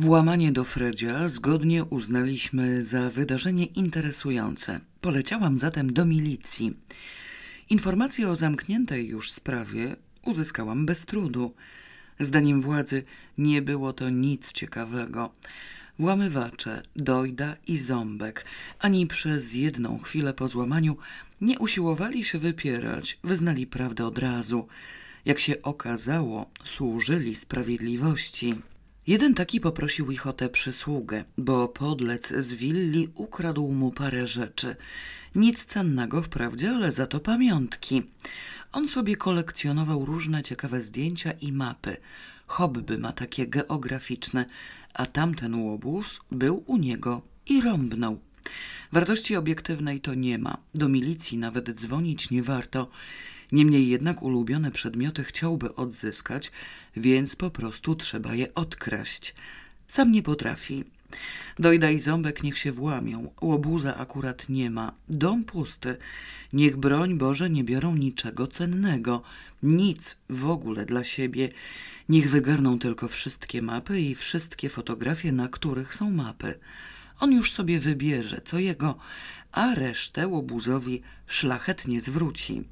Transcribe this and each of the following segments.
Włamanie do Fredzia zgodnie uznaliśmy za wydarzenie interesujące. Poleciałam zatem do milicji. Informacje o zamkniętej już sprawie uzyskałam bez trudu. Zdaniem władzy nie było to nic ciekawego. Włamywacze, Dojda i Ząbek ani przez jedną chwilę po złamaniu nie usiłowali się wypierać, wyznali prawdę od razu. Jak się okazało, służyli sprawiedliwości. Jeden taki poprosił ich o tę przysługę, bo podlec z willi ukradł mu parę rzeczy. Nic cennego wprawdzie, ale za to pamiątki. On sobie kolekcjonował różne ciekawe zdjęcia i mapy. Hobby ma takie geograficzne, a tamten łobuz był u niego i rąbnął. Wartości obiektywnej to nie ma. Do milicji nawet dzwonić nie warto. Niemniej jednak ulubione przedmioty chciałby odzyskać, więc po prostu trzeba je odkraść. Sam nie potrafi. Dojda i ząbek niech się włamią. Łobuza akurat nie ma. Dom pusty. Niech broń Boże nie biorą niczego cennego. Nic w ogóle dla siebie. Niech wygarną tylko wszystkie mapy i wszystkie fotografie, na których są mapy. On już sobie wybierze, co jego, a resztę łobuzowi szlachetnie zwróci.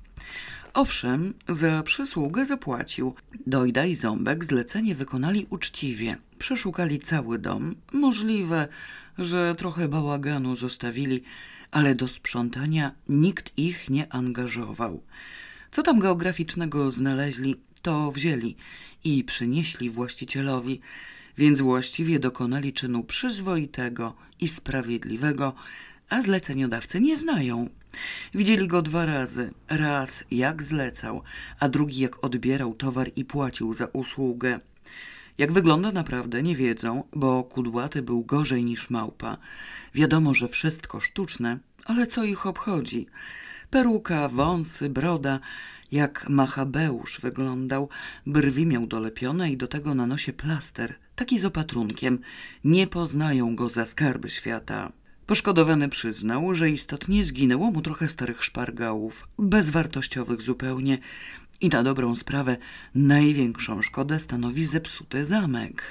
Owszem, za przysługę zapłacił. Dojda i Ząbek zlecenie wykonali uczciwie. Przeszukali cały dom. Możliwe, że trochę bałaganu zostawili, ale do sprzątania nikt ich nie angażował. Co tam geograficznego znaleźli, to wzięli i przynieśli właścicielowi, więc właściwie dokonali czynu przyzwoitego i sprawiedliwego, a zleceniodawcy nie znają. Widzieli go dwa razy. Raz jak zlecał, a drugi jak odbierał towar i płacił za usługę. Jak wygląda naprawdę nie wiedzą, bo kudłaty był gorzej niż małpa. Wiadomo, że wszystko sztuczne, ale co ich obchodzi? Peruka, wąsy, broda, jak machabeusz wyglądał, brwi miał dolepione i do tego na nosie plaster, taki z opatrunkiem. Nie poznają go za skarby świata. Poszkodowany przyznał, że istotnie zginęło mu trochę starych szpargałów, bezwartościowych zupełnie. I na dobrą sprawę największą szkodę stanowi zepsuty zamek.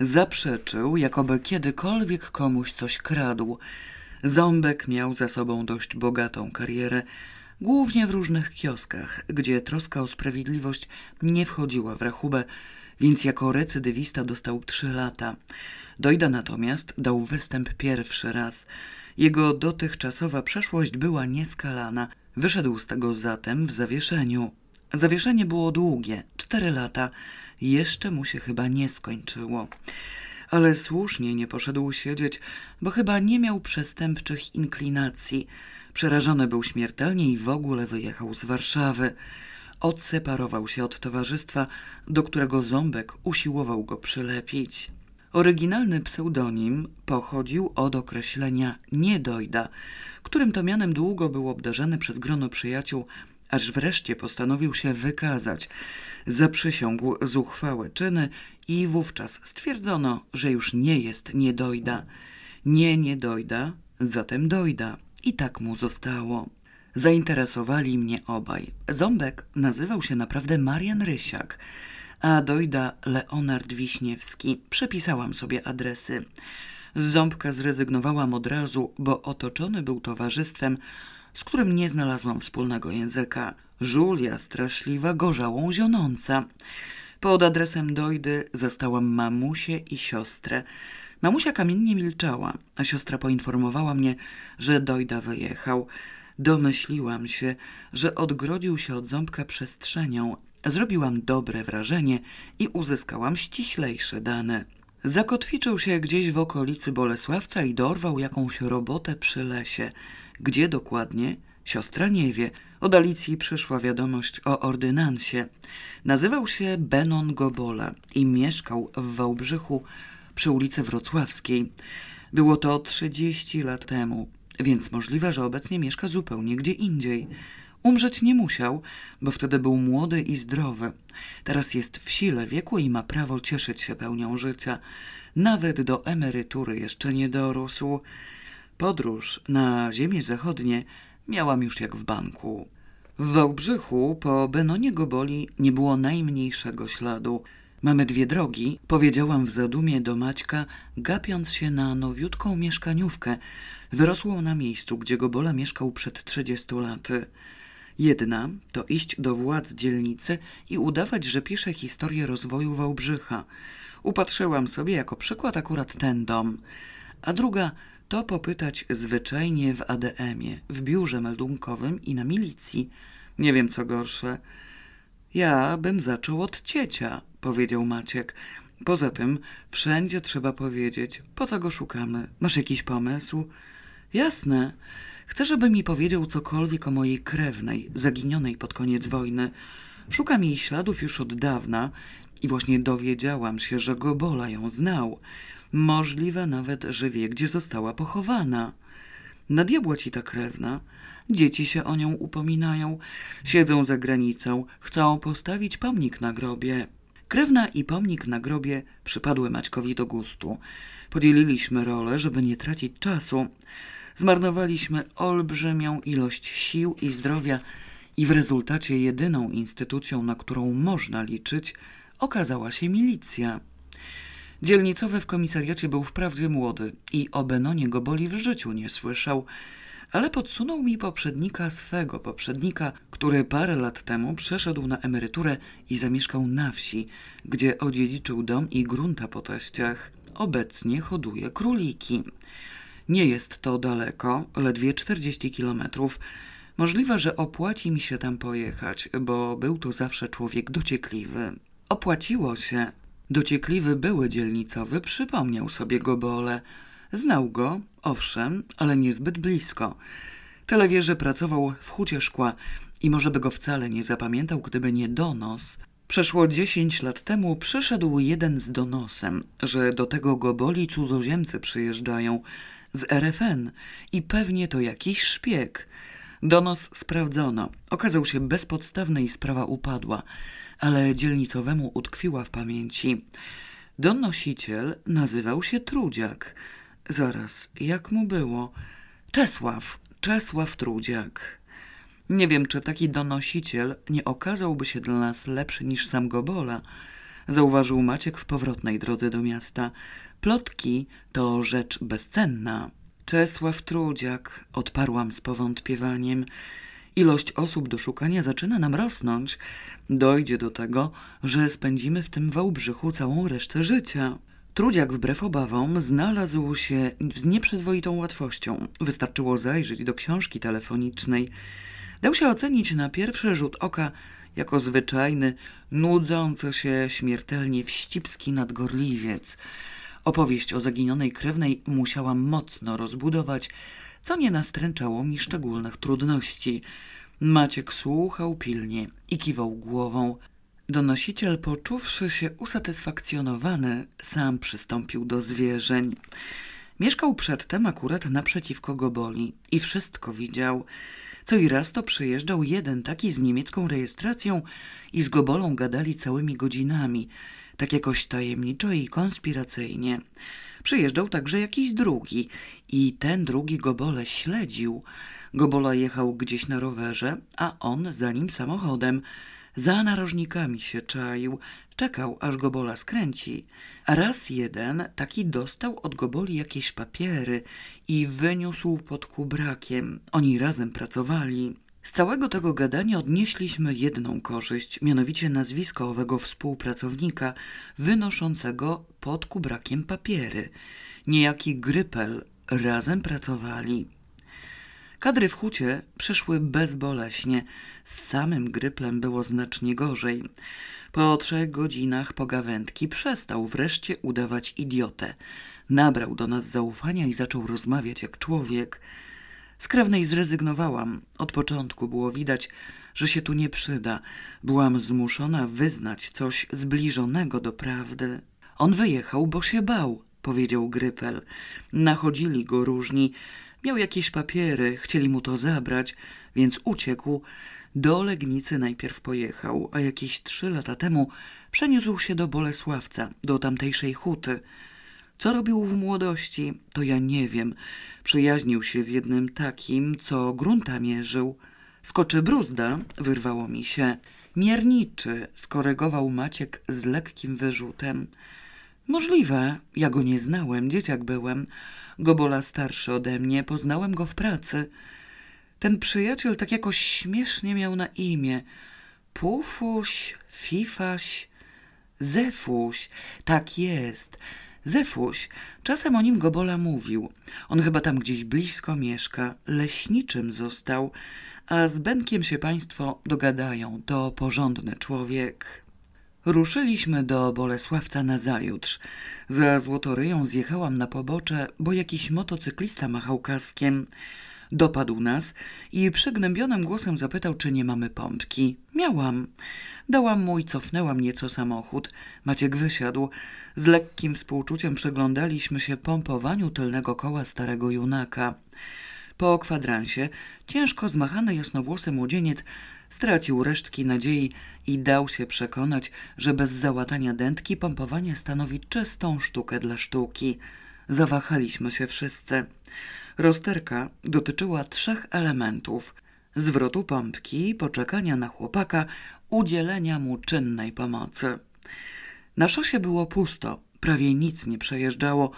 Zaprzeczył, jakoby kiedykolwiek komuś coś kradł. Ząbek miał za sobą dość bogatą karierę, głównie w różnych kioskach, gdzie troska o sprawiedliwość nie wchodziła w rachubę, więc jako recydywista dostał trzy lata. Dojda natomiast dał występ pierwszy raz. Jego dotychczasowa przeszłość była nieskalana. Wyszedł z tego zatem w zawieszeniu. Zawieszenie było długie, cztery lata. Jeszcze mu się chyba nie skończyło. Ale słusznie nie poszedł siedzieć, bo chyba nie miał przestępczych inklinacji. Przerażony był śmiertelnie i w ogóle wyjechał z Warszawy. Odseparował się od towarzystwa, do którego ząbek usiłował go przylepić. Oryginalny pseudonim pochodził od określenia niedojda, którym to mianem długo był obdarzany przez grono przyjaciół, aż wreszcie postanowił się wykazać. Zaprzysiągł zuchwałe czyny i wówczas stwierdzono, że już nie jest niedojda. Nie niedojda, zatem dojda. I tak mu zostało. Zainteresowali mnie obaj. Ząbek nazywał się naprawdę Marian Rysiak, a dojda Leonard Wiśniewski. Przepisałam sobie adresy. Z ząbka zrezygnowałam od razu, bo otoczony był towarzystwem, z którym nie znalazłam wspólnego języka. Żulia straszliwa, gorzałą zionąca. Pod adresem dojdy zastałam mamusię i siostrę. Mamusia kamiennie milczała, a siostra poinformowała mnie, że dojda wyjechał. Domyśliłam się, że odgrodził się od ząbka przestrzenią. Zrobiłam dobre wrażenie i uzyskałam ściślejsze dane. Zakotwiczył się gdzieś w okolicy Bolesławca i dorwał jakąś robotę przy lesie. Gdzie dokładnie? Siostra nie wie. Od Alicji przyszła wiadomość o ordynansie. Nazywał się Benon Gobola i mieszkał w Wałbrzychu przy ulicy Wrocławskiej. Było to 30 lat temu więc możliwe, że obecnie mieszka zupełnie gdzie indziej. Umrzeć nie musiał, bo wtedy był młody i zdrowy. Teraz jest w sile wieku i ma prawo cieszyć się pełnią życia. Nawet do emerytury jeszcze nie dorósł. Podróż na ziemię zachodnie miałam już jak w banku. W Wałbrzychu po Benonie Goboli nie było najmniejszego śladu. Mamy dwie drogi, powiedziałam w zadumie do Maćka, gapiąc się na nowiutką mieszkaniówkę, wyrosłą na miejscu, gdzie Gobola mieszkał przed 30 laty. Jedna to iść do władz dzielnicy i udawać, że pisze historię rozwoju Wałbrzycha. Upatrzyłam sobie jako przykład akurat ten dom. A druga to popytać zwyczajnie w ADM-ie, w biurze meldunkowym i na milicji. Nie wiem co gorsze. Ja bym zaczął od ciecia, powiedział Maciek. Poza tym wszędzie trzeba powiedzieć, po co go szukamy. Masz jakiś pomysł? Jasne. Chcę, żeby mi powiedział cokolwiek o mojej krewnej, zaginionej pod koniec wojny. Szukam jej śladów już od dawna i właśnie dowiedziałam się, że Gobola ją znał. Możliwe nawet, że wie, gdzie została pochowana. Na diabła ci ta krewna. Dzieci się o nią upominają, siedzą za granicą, chcą postawić pomnik na grobie. Krewna i pomnik na grobie przypadły Maćkowi do gustu. Podzieliliśmy rolę, żeby nie tracić czasu. Zmarnowaliśmy olbrzymią ilość sił i zdrowia i w rezultacie jedyną instytucją, na którą można liczyć, okazała się milicja. Dzielnicowy w komisariacie był wprawdzie młody i o Benonie Goboli w życiu nie słyszał, ale podsunął mi poprzednika swego poprzednika, który parę lat temu przeszedł na emeryturę i zamieszkał na wsi, gdzie odziedziczył dom i grunta po teściach. Obecnie hoduje króliki. Nie jest to daleko, ledwie 40 kilometrów. Możliwe, że opłaci mi się tam pojechać, bo był to zawsze człowiek dociekliwy. Opłaciło się. Dociekliwy były dzielnicowy przypomniał sobie Gobole. Znał go, owszem, ale niezbyt blisko. Tyle wie, że pracował w hucie szkła i może by go wcale nie zapamiętał, gdyby nie donos. Przeszło dziesięć lat temu przyszedł jeden z donosem, że do tego Goboli cudzoziemcy przyjeżdżają z RFN i pewnie to jakiś szpieg. Donos sprawdzono. Okazał się bezpodstawny i sprawa upadła, ale dzielnicowemu utkwiła w pamięci. Donosiciel nazywał się Trudziak. Zaraz, jak mu było? Czesław, Czesław Trudziak. Nie wiem, czy taki donosiciel nie okazałby się dla nas lepszy niż sam Gobola, zauważył Maciek w powrotnej drodze do miasta. Plotki to rzecz bezcenna. Czesław Trudziak, odparłam z powątpiewaniem. Ilość osób do szukania zaczyna nam rosnąć. Dojdzie do tego, że spędzimy w tym Wałbrzychu całą resztę życia. Trudziak wbrew obawom znalazł się z nieprzyzwoitą łatwością. Wystarczyło zajrzeć do książki telefonicznej. Dał się ocenić na pierwszy rzut oka jako zwyczajny, nudzący się śmiertelnie wścibski nadgorliwiec. Opowieść o zaginionej krewnej musiałam mocno rozbudować, co nie nastręczało mi szczególnych trudności. Maciek słuchał pilnie i kiwał głową. Donosiciel, poczuwszy się usatysfakcjonowany, sam przystąpił do zwierzeń. Mieszkał przedtem akurat naprzeciwko Goboli i wszystko widział. Co i raz to przyjeżdżał jeden taki z niemiecką rejestracją i z Gobolą gadali całymi godzinami, tak jakoś tajemniczo i konspiracyjnie. Przyjeżdżał także jakiś drugi i ten drugi Gobole śledził. Gobola jechał gdzieś na rowerze, a on za nim samochodem. Za narożnikami się czaił, czekał aż Gobola skręci. A raz jeden taki dostał od Goboli jakieś papiery i wyniósł pod kubrakiem. Oni razem pracowali. Z całego tego gadania odnieśliśmy jedną korzyść, mianowicie nazwisko owego współpracownika wynoszącego pod kubrakiem papiery. Niejaki Grypel razem pracowali. Kadry w hucie przeszły bezboleśnie. Z samym Gryplem było znacznie gorzej. Po trzech godzinach pogawędki przestał wreszcie udawać idiotę. Nabrał do nas zaufania i zaczął rozmawiać jak człowiek. Z krewnej zrezygnowałam. Od początku było widać, że się tu nie przyda. Byłam zmuszona wyznać coś zbliżonego do prawdy. On wyjechał, bo się bał, powiedział Grypel. Nachodzili go różni. Miał jakieś papiery, chcieli mu to zabrać, więc uciekł. Do Legnicy najpierw pojechał, a jakieś trzy lata temu przeniósł się do Bolesławca, do tamtejszej huty. Co robił w młodości, to ja nie wiem. Przyjaźnił się z jednym takim, co grunta mierzył. Skoczy bruzda, wyrwało mi się. Mierniczy, skorygował Maciek z lekkim wyrzutem. Możliwe, ja go nie znałem, dzieciak byłem. Gobola starszy ode mnie, poznałem go w pracy. Ten przyjaciel tak jakoś śmiesznie miał na imię. Pufuś, Fifaś, Zefuś, tak jest. Zefuś, czasem o nim Gobola mówił. On chyba tam gdzieś blisko mieszka, leśniczym został, a z Benkiem się państwo dogadają, to porządny człowiek. Ruszyliśmy do Bolesławca na zajutrz. Za Złotoryją zjechałam na pobocze, bo jakiś motocyklista machał kaskiem. Dopadł nas i przygnębionym głosem zapytał, czy nie mamy pompki. Miałam. Dałam mu i cofnęłam nieco samochód. Maciek wysiadł. Z lekkim współczuciem przyglądaliśmy się pompowaniu tylnego koła starego junaka. Po kwadransie ciężko zmachany jasnowłosy młodzieniec stracił resztki nadziei i dał się przekonać, że bez załatania dętki pompowanie stanowi czystą sztukę dla sztuki. Zawahaliśmy się wszyscy. Rozterka dotyczyła trzech elementów: zwrotu pompki, poczekania na chłopaka, udzielenia mu czynnej pomocy. Na szosie było pusto, prawie nic nie przejeżdżało.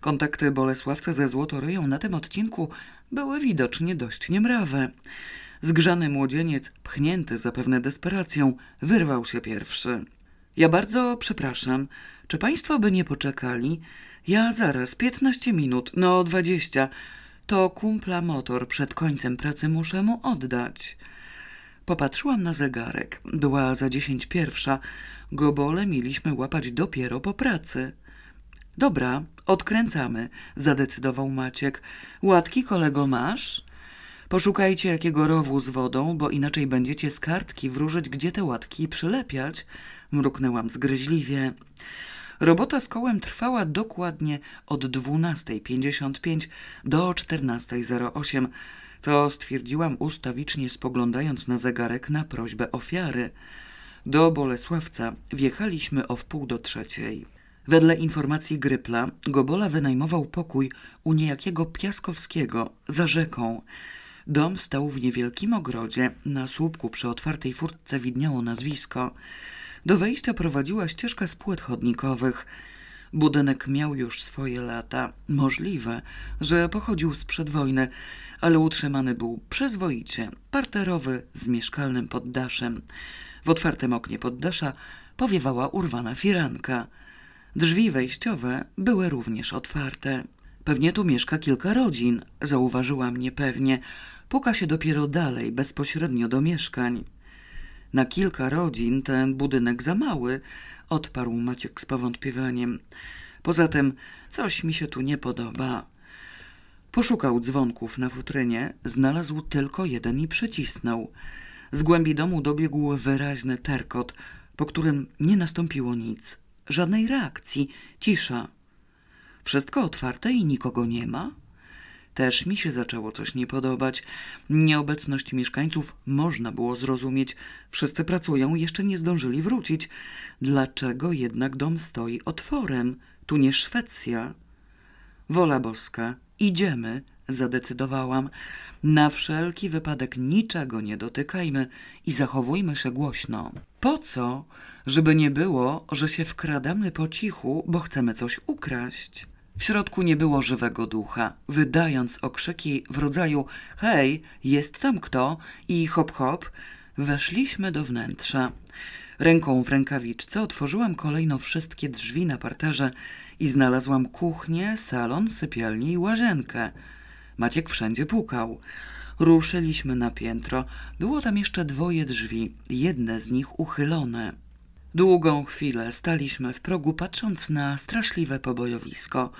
Kontakty Bolesławca ze Złotoryją na tym odcinku były widocznie dość niemrawe. Zgrzany młodzieniec, pchnięty zapewne desperacją, wyrwał się pierwszy. Ja bardzo przepraszam, czy państwo by nie poczekali? Ja zaraz, piętnaście minut, no dwadzieścia. To kumpla motor, przed końcem pracy muszę mu oddać. Popatrzyłam na zegarek. Była za dziesięć pierwsza. Gobole mieliśmy łapać dopiero po pracy. Dobra, odkręcamy, zadecydował Maciek. Łatki, kolego, masz? Poszukajcie jakiego rowu z wodą, bo inaczej będziecie z kartki wróżyć, gdzie te łatki przylepiać. Mruknęłam zgryźliwie. Robota z kołem trwała dokładnie od 12.55 do 14.08, co stwierdziłam ustawicznie spoglądając na zegarek na prośbę ofiary. Do Bolesławca wjechaliśmy o wpół do trzeciej. Wedle informacji Grypla, Gobola wynajmował pokój u niejakiego Piaskowskiego za rzeką. Dom stał w niewielkim ogrodzie. Na słupku przy otwartej furtce widniało nazwisko. Do wejścia prowadziła ścieżka z płyt chodnikowych. Budynek miał już swoje lata. Możliwe, że pochodził sprzed wojny, ale utrzymany był przyzwoicie, parterowy z mieszkalnym poddaszem. W otwartym oknie poddasza powiewała urwana firanka. Drzwi wejściowe były również otwarte. Pewnie tu mieszka kilka rodzin, zauważyła mnie pewnie. Puka się dopiero dalej, bezpośrednio do mieszkań. Na kilka rodzin ten budynek za mały, odparł Maciek z powątpiewaniem. Poza tym coś mi się tu nie podoba. Poszukał dzwonków na futrynie, znalazł tylko jeden i przycisnął. Z głębi domu dobiegł wyraźny terkot, po którym nie nastąpiło nic. Żadnej reakcji, cisza. Wszystko otwarte i nikogo nie ma? Też mi się zaczęło coś nie podobać. Nieobecność mieszkańców można było zrozumieć. Wszyscy pracują, jeszcze nie zdążyli wrócić. Dlaczego jednak dom stoi otworem? Tu nie Szwecja. Wola boska, idziemy, zadecydowałam. Na wszelki wypadek niczego nie dotykajmy i zachowujmy się głośno. Po co? Żeby nie było, że się wkradamy po cichu, bo chcemy coś ukraść. W środku nie było żywego ducha. Wydając okrzyki w rodzaju hej, jest tam kto i hop hop, weszliśmy do wnętrza. Ręką w rękawiczce otworzyłam kolejno wszystkie drzwi na parterze i znalazłam kuchnię, salon, sypialnię i łazienkę. Maciek wszędzie pukał. Ruszyliśmy na piętro. Było tam jeszcze dwoje drzwi, jedne z nich uchylone. Długą chwilę staliśmy w progu, patrząc na straszliwe pobojowisko.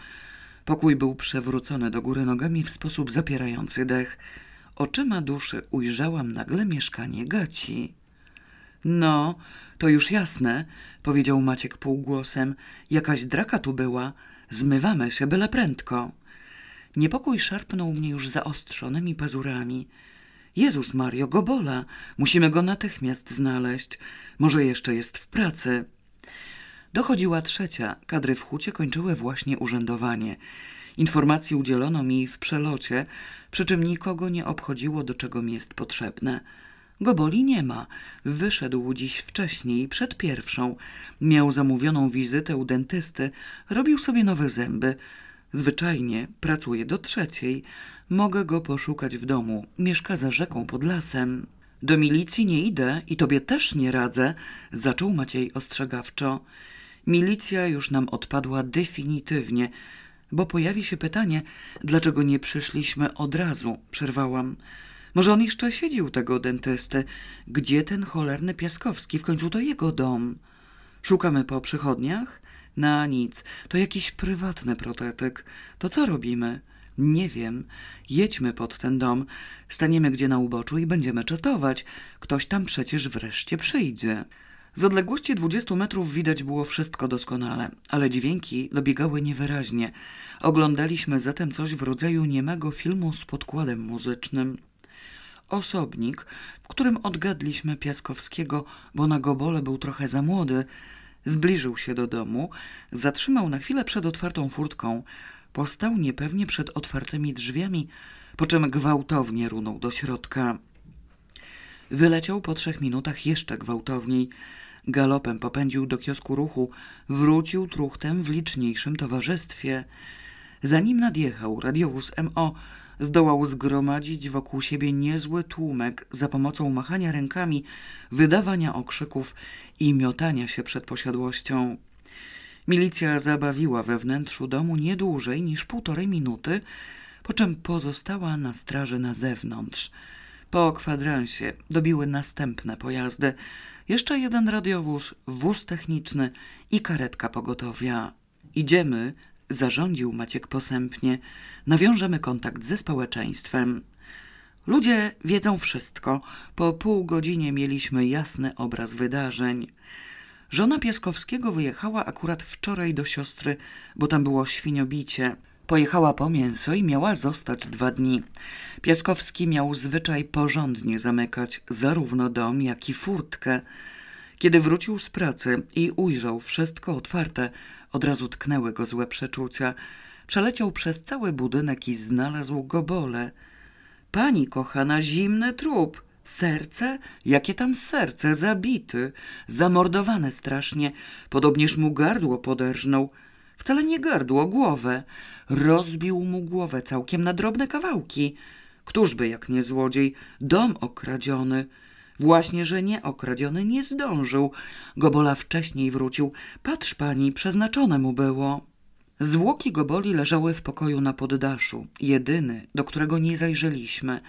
Pokój był przewrócony do góry nogami w sposób zapierający dech. Oczyma duszy ujrzałam nagle mieszkanie gaci. No, to już jasne, powiedział Maciek półgłosem. Jakaś draka tu była. Zmywamy się byle prędko. Niepokój szarpnął mnie już zaostrzonymi pazurami. Jezus Mario, Gobola, musimy go natychmiast znaleźć. Może jeszcze jest w pracy. Dochodziła trzecia. Kadry w hucie kończyły właśnie urzędowanie. Informacji udzielono mi w przelocie, przy czym nikogo nie obchodziło, do czego mi jest potrzebne. Goboli nie ma. Wyszedł dziś wcześniej, przed pierwszą. Miał zamówioną wizytę u dentysty. Robił sobie nowe zęby. Zwyczajnie pracuje do trzeciej. Mogę go poszukać w domu. Mieszka za rzeką pod lasem. Do milicji nie idę i tobie też nie radzę, zaczął Maciej ostrzegawczo. Milicja już nam odpadła definitywnie, bo pojawi się pytanie, dlaczego nie przyszliśmy od razu, przerwałam. Może on jeszcze siedzi u tego dentysty. Gdzie ten cholerny Piaskowski? W końcu to jego dom. Szukamy po przychodniach? Na nic. To jakiś prywatny protetyk. To co robimy? Nie wiem. Jedźmy pod ten dom. Staniemy gdzie na uboczu i będziemy czatować. Ktoś tam przecież wreszcie przyjdzie. Z odległości 20 metrów widać było wszystko doskonale, ale dźwięki dobiegały niewyraźnie. Oglądaliśmy zatem coś w rodzaju niemego filmu z podkładem muzycznym. Osobnik, w którym odgadliśmy Piaskowskiego, bo na gobole był trochę za młody, zbliżył się do domu, zatrzymał na chwilę przed otwartą furtką, postał niepewnie przed otwartymi drzwiami, po czym gwałtownie runął do środka. Wyleciał po trzech minutach jeszcze gwałtowniej. Galopem popędził do kiosku ruchu, wrócił truchtem w liczniejszym towarzystwie. Zanim nadjechał radiowóz MO, zdołał zgromadzić wokół siebie niezły tłumek za pomocą machania rękami, wydawania okrzyków i miotania się przed posiadłością. Milicja zabawiła we wnętrzu domu nie dłużej niż półtorej minuty, po czym pozostała na straży na zewnątrz. Po kwadransie dobiły następne pojazdy, jeszcze jeden radiowóz, wóz techniczny i karetka pogotowia. Idziemy, zarządził Maciek posępnie, nawiążemy kontakt ze społeczeństwem. Ludzie wiedzą wszystko. Po pół godzinie mieliśmy jasny obraz wydarzeń. Żona Piaskowskiego wyjechała akurat wczoraj do siostry, bo tam było świniobicie. Pojechała po mięso i miała zostać dwa dni. Piaskowski miał zwyczaj porządnie zamykać zarówno dom, jak i furtkę. Kiedy wrócił z pracy i ujrzał wszystko otwarte, od razu tknęły go złe przeczucia. Przeleciał przez cały budynek i znalazł gobole. Pani kochana, zimny trup. Serce? Jakie tam serce? Zabity. Zamordowane strasznie. Podobnież mu gardło poderżnął. Wcale nie gardło, głowę. Rozbił mu głowę całkiem na drobne kawałki. Któżby jak nie złodziej? Dom okradziony. Właśnie, że nie okradziony nie zdążył. Gobola wcześniej wrócił. Patrz pani, przeznaczone mu było. Zwłoki Goboli leżały w pokoju na poddaszu, jedyny, do którego nie zajrzeliśmy.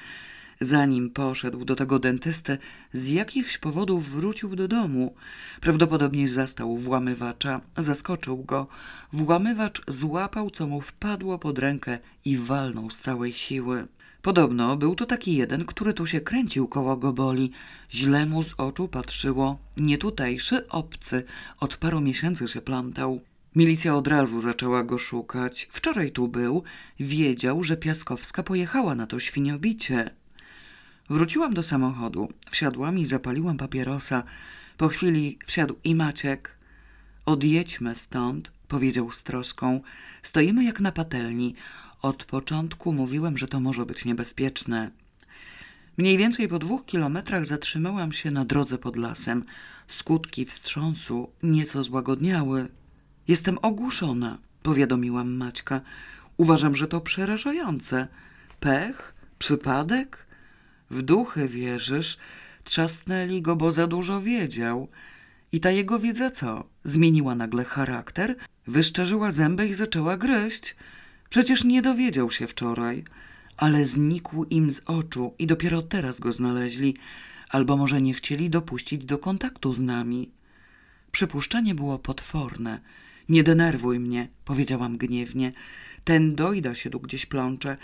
Zanim poszedł do tego dentysty, z jakichś powodów wrócił do domu. Prawdopodobnie zastał włamywacza, zaskoczył go. Włamywacz złapał, co mu wpadło pod rękę i walnął z całej siły. Podobno był to taki jeden, który tu się kręcił koło Goboli. Źle mu z oczu patrzyło. Nie tutejszy, obcy. Od paru miesięcy się plantał. Milicja od razu zaczęła go szukać. Wczoraj tu był. Wiedział, że Piaskowska pojechała na to świniobicie. Wróciłam do samochodu. Wsiadłam i zapaliłam papierosa. Po chwili wsiadł i Maciek. Odjedźmy stąd, powiedział z troską. Stoimy jak na patelni. Od początku mówiłem, że to może być niebezpieczne. Mniej więcej po dwóch kilometrach zatrzymałam się na drodze pod lasem. Skutki wstrząsu nieco złagodniały. Jestem ogłuszona, powiadomiłam Maćka. Uważam, że to przerażające. Pech? Przypadek? W duchy wierzysz? Trzasnęli go, bo za dużo wiedział. I ta jego wiedza co? Zmieniła nagle charakter? Wyszczerzyła zęby i zaczęła gryźć? Przecież nie dowiedział się wczoraj. Ale znikł im z oczu i dopiero teraz go znaleźli. Albo może nie chcieli dopuścić do kontaktu z nami. Przypuszczenie było potworne. Nie denerwuj mnie, powiedziałam gniewnie. Ten dojda się tu gdzieś plącze.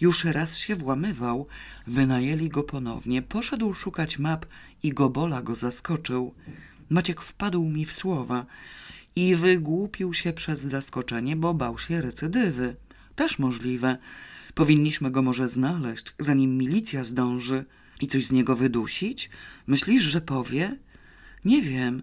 Już raz się włamywał. Wynajęli go ponownie. Poszedł szukać map i Gobola go zaskoczył. Maciek wpadł mi w słowa i wygłupił się przez zaskoczenie, bo bał się recydywy. Też możliwe. Powinniśmy go może znaleźć, zanim milicja zdąży i coś z niego wydusić? Myślisz, że powie? Nie wiem.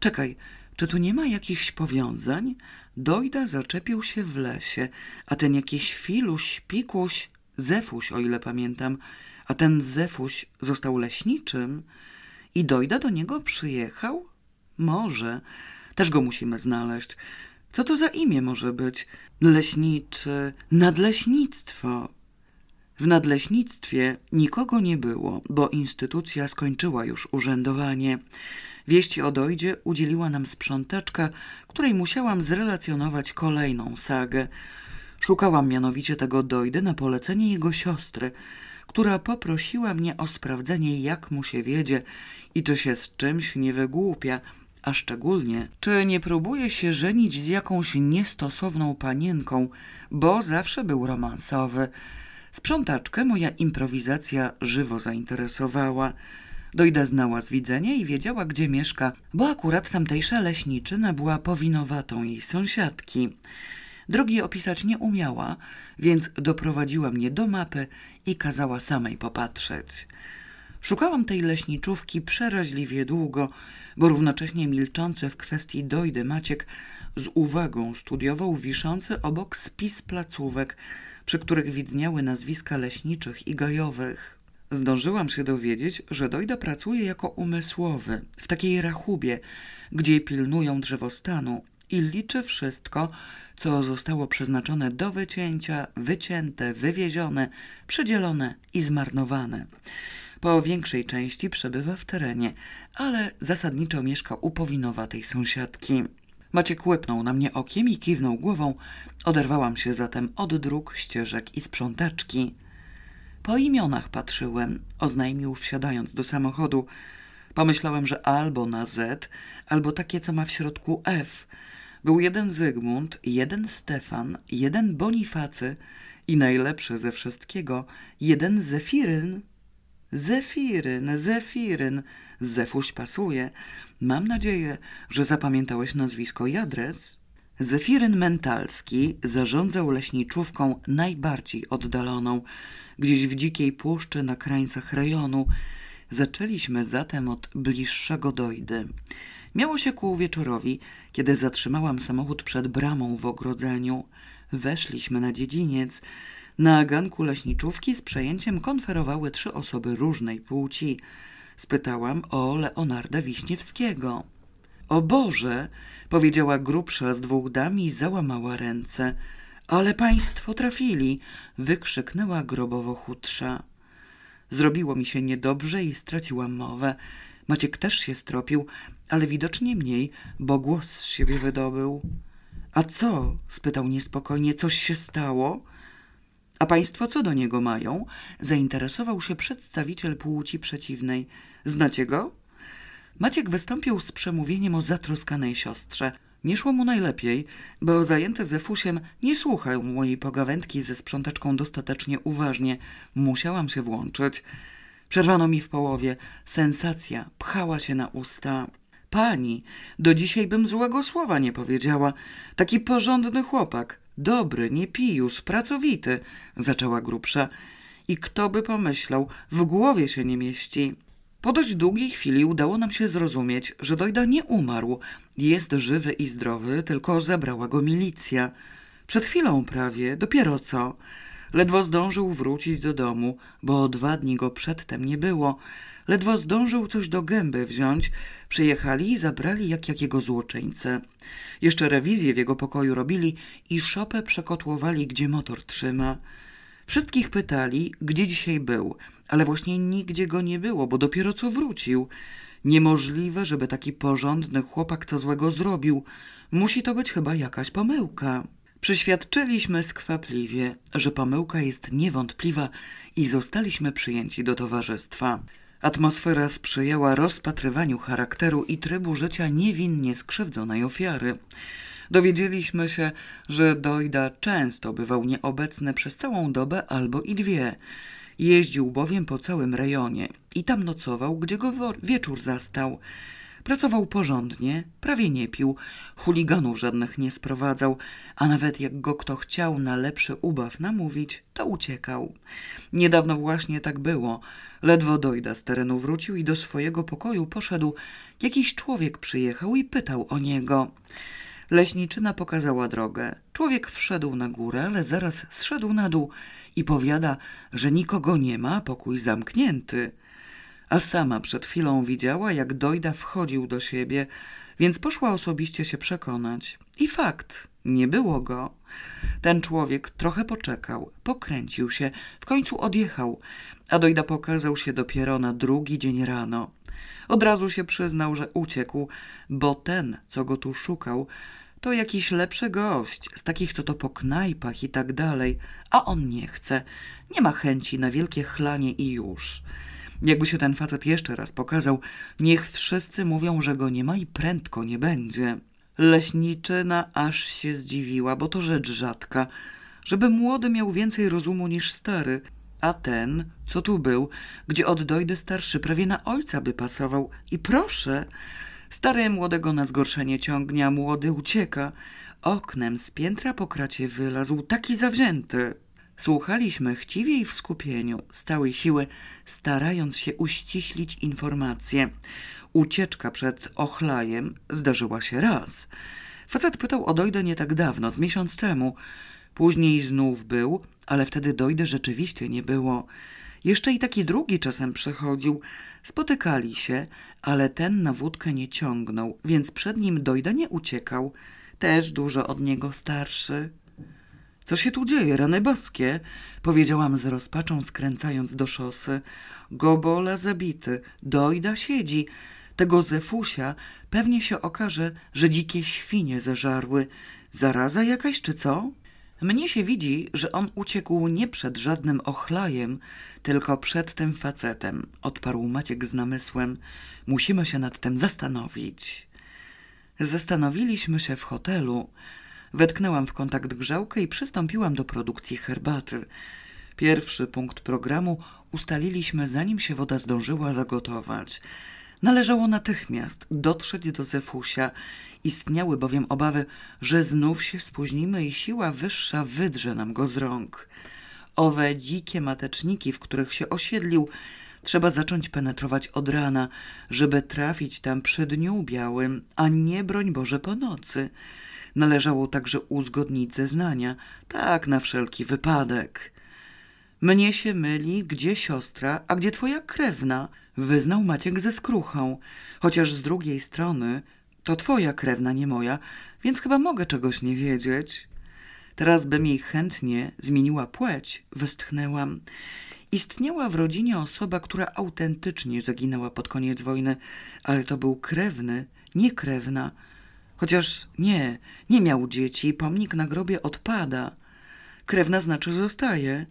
Czekaj, czy tu nie ma jakichś powiązań? Dojda zaczepił się w lesie, a ten jakiś filuś, pikuś, zefuś, o ile pamiętam, A ten Zefuś został leśniczym i dojda do niego przyjechał? Może. Też go musimy znaleźć. Co to za imię może być? Leśniczy, nadleśnictwo. W nadleśnictwie nikogo nie było, bo instytucja skończyła już urzędowanie. Wieści o dojdzie udzieliła nam sprzątaczka, której musiałam zrelacjonować kolejną sagę. Szukałam mianowicie tego dojdy na polecenie jego siostry, która poprosiła mnie o sprawdzenie, jak mu się wiedzie i czy się z czymś nie wygłupia, a szczególnie, czy nie próbuje się żenić z jakąś niestosowną panienką, bo zawsze był romansowy. Sprzątaczkę moja improwizacja żywo zainteresowała. Dojda znała z widzenia i wiedziała, gdzie mieszka, bo akurat tamtejsza leśniczyna była powinowatą jej sąsiadki. Drogi opisać nie umiała, więc doprowadziła mnie do mapy i kazała samej popatrzeć. Szukałam tej leśniczówki przeraźliwie długo, bo równocześnie milczący w kwestii dojdy Maciek z uwagą studiował wiszący obok spis placówek, przy których widniały nazwiska leśniczych i gajowych. Zdążyłam się dowiedzieć, że Dojda pracuje jako umysłowy w takiej rachubie, gdzie pilnują drzewostanu i liczy wszystko, co zostało przeznaczone do wycięcia, wycięte, wywiezione, przedzielone i zmarnowane. Po większej części przebywa w terenie, ale zasadniczo mieszka u powinowatej sąsiadki. Maciek łepnął na mnie okiem i kiwnął głową. Oderwałam się zatem od dróg, ścieżek i sprzątaczki. Po imionach patrzyłem, oznajmił wsiadając do samochodu. Pomyślałem, że albo na Z, albo takie, co ma w środku F. Był jeden Zygmunt, jeden Stefan, jeden Bonifacy i najlepsze ze wszystkiego, jeden Zefiryn. Zefiryn, Zefiryn, Zefuś pasuje. Mam nadzieję, że zapamiętałeś nazwisko i adres. Zefiryn Mentalski zarządzał leśniczówką najbardziej oddaloną, gdzieś w dzikiej puszczy na krańcach rejonu. Zaczęliśmy zatem od bliższego dojdy. Miało się ku wieczorowi, kiedy zatrzymałam samochód przed bramą w ogrodzeniu. Weszliśmy na dziedziniec. Na ganku leśniczówki z przejęciem konferowały trzy osoby różnej płci. Spytałam o Leonarda Wiśniewskiego. O Boże, powiedziała grubsza z dwóch dam i załamała ręce. Ale państwo trafili, wykrzyknęła grobowo chudsza. Zrobiło mi się niedobrze i straciłam mowę. Maciek też się stropił, ale widocznie mniej, bo głos z siebie wydobył. A co? spytał niespokojnie. Coś się stało? A państwo co do niego mają? Zainteresował się przedstawiciel płci przeciwnej. Znacie go? Maciek wystąpił z przemówieniem o zatroskanej siostrze. Nie szło mu najlepiej, bo zajęty Zefusiem nie słuchał mojej pogawędki ze sprzątaczką dostatecznie uważnie. Musiałam się włączyć. Przerwano mi w połowie. Sensacja pchała się na usta. Pani, do dzisiaj bym złego słowa nie powiedziała. Taki porządny chłopak. Dobry, nie pijus, pracowity, zaczęła grubsza. I kto by pomyślał, w głowie się nie mieści. Po dość długiej chwili udało nam się zrozumieć, że Dojda nie umarł. Jest żywy i zdrowy, tylko zabrała go milicja. Przed chwilą prawie, dopiero co. Ledwo zdążył wrócić do domu, bo dwa dni go przedtem nie było. Ledwo zdążył coś do gęby wziąć, przyjechali i zabrali jak jakiego złoczyńcę. Jeszcze rewizję w jego pokoju robili i szopę przekotłowali, gdzie motor trzyma. Wszystkich pytali, gdzie dzisiaj był, ale właśnie nigdzie go nie było, bo dopiero co wrócił. Niemożliwe, żeby taki porządny chłopak co złego zrobił. Musi to być chyba jakaś pomyłka. Przyświadczyliśmy skwapliwie, że pomyłka jest niewątpliwa i zostaliśmy przyjęci do towarzystwa. Atmosfera sprzyjała rozpatrywaniu charakteru i trybu życia niewinnie skrzywdzonej ofiary. Dowiedzieliśmy się, że Dojda często bywał nieobecny przez całą dobę albo i dwie. Jeździł bowiem po całym rejonie i tam nocował, gdzie go wieczór zastał. Pracował porządnie, prawie nie pił, chuliganów żadnych nie sprowadzał, a nawet jak go kto chciał na lepszy ubaw namówić, to uciekał. Niedawno właśnie tak było. Ledwo dojda z terenu wrócił i do swojego pokoju poszedł. Jakiś człowiek przyjechał i pytał o niego. Leśniczyna pokazała drogę. Człowiek wszedł na górę, ale zaraz zszedł na dół i powiada, że nikogo nie ma, pokój zamknięty. A sama przed chwilą widziała, jak Dojda wchodził do siebie, więc poszła osobiście się przekonać. I fakt, nie było go. Ten człowiek trochę poczekał, pokręcił się, w końcu odjechał, a Dojda pokazał się dopiero na drugi dzień rano. Od razu się przyznał, że uciekł, bo ten, co go tu szukał, to jakiś lepszy gość, z takich, co to po knajpach i tak dalej, a on nie chce, nie ma chęci na wielkie chlanie i już. Jakby się ten facet jeszcze raz pokazał, niech wszyscy mówią, że go nie ma i prędko nie będzie. Leśniczyna aż się zdziwiła, bo to rzecz rzadka, żeby młody miał więcej rozumu niż stary, a ten, co tu był, gdzie oddojdę starszy, prawie na ojca by pasował. I proszę, stary młodego na zgorszenie ciągnie, a młody ucieka. Oknem z piętra po kracie wylazł, taki zawzięty. Słuchaliśmy chciwie i w skupieniu, z całej siły, starając się uściślić informacje. Ucieczka przed ochlajem zdarzyła się raz. Facet pytał o Dojdę nie tak dawno, z miesiąc temu. Później znów był, ale wtedy Dojdę rzeczywiście nie było. Jeszcze i taki drugi czasem przychodził. Spotykali się, ale ten na wódkę nie ciągnął, więc przed nim Dojda nie uciekał. Też dużo od niego starszy. Co się tu dzieje, rany boskie? Powiedziałam z rozpaczą, skręcając do szosy. Gobola zabity, dojda siedzi. Tego Zefusia pewnie się okaże, że dzikie świnie zeżarły. Zaraza jakaś czy co? Mnie się widzi, że on uciekł nie przed żadnym ochlajem, tylko przed tym facetem, odparł Maciek z namysłem. Musimy się nad tym zastanowić. Zastanowiliśmy się w hotelu. Wetknęłam w kontakt grzałkę i przystąpiłam do produkcji herbaty. Pierwszy punkt programu ustaliliśmy, zanim się woda zdążyła zagotować. Należało natychmiast dotrzeć do Zefusia. Istniały bowiem obawy, że znów się spóźnimy i siła wyższa wydrze nam go z rąk. Owe dzikie mateczniki, w których się osiedlił, trzeba zacząć penetrować od rana, żeby trafić tam przy dniu białym, a nie broń Boże po nocy. Należało także uzgodnić zeznania, tak na wszelki wypadek. Mnie się myli, gdzie siostra, a gdzie twoja krewna, wyznał Maciek ze skruchą. Chociaż z drugiej strony to twoja krewna, nie moja, więc chyba mogę czegoś nie wiedzieć. Teraz bym jej chętnie zmieniła płeć, westchnęłam. Istniała w rodzinie osoba, która autentycznie zaginęła pod koniec wojny, ale to był krewny, nie krewna. Chociaż nie, nie miał dzieci, pomnik na grobie odpada. Krewna znaczy zostaje.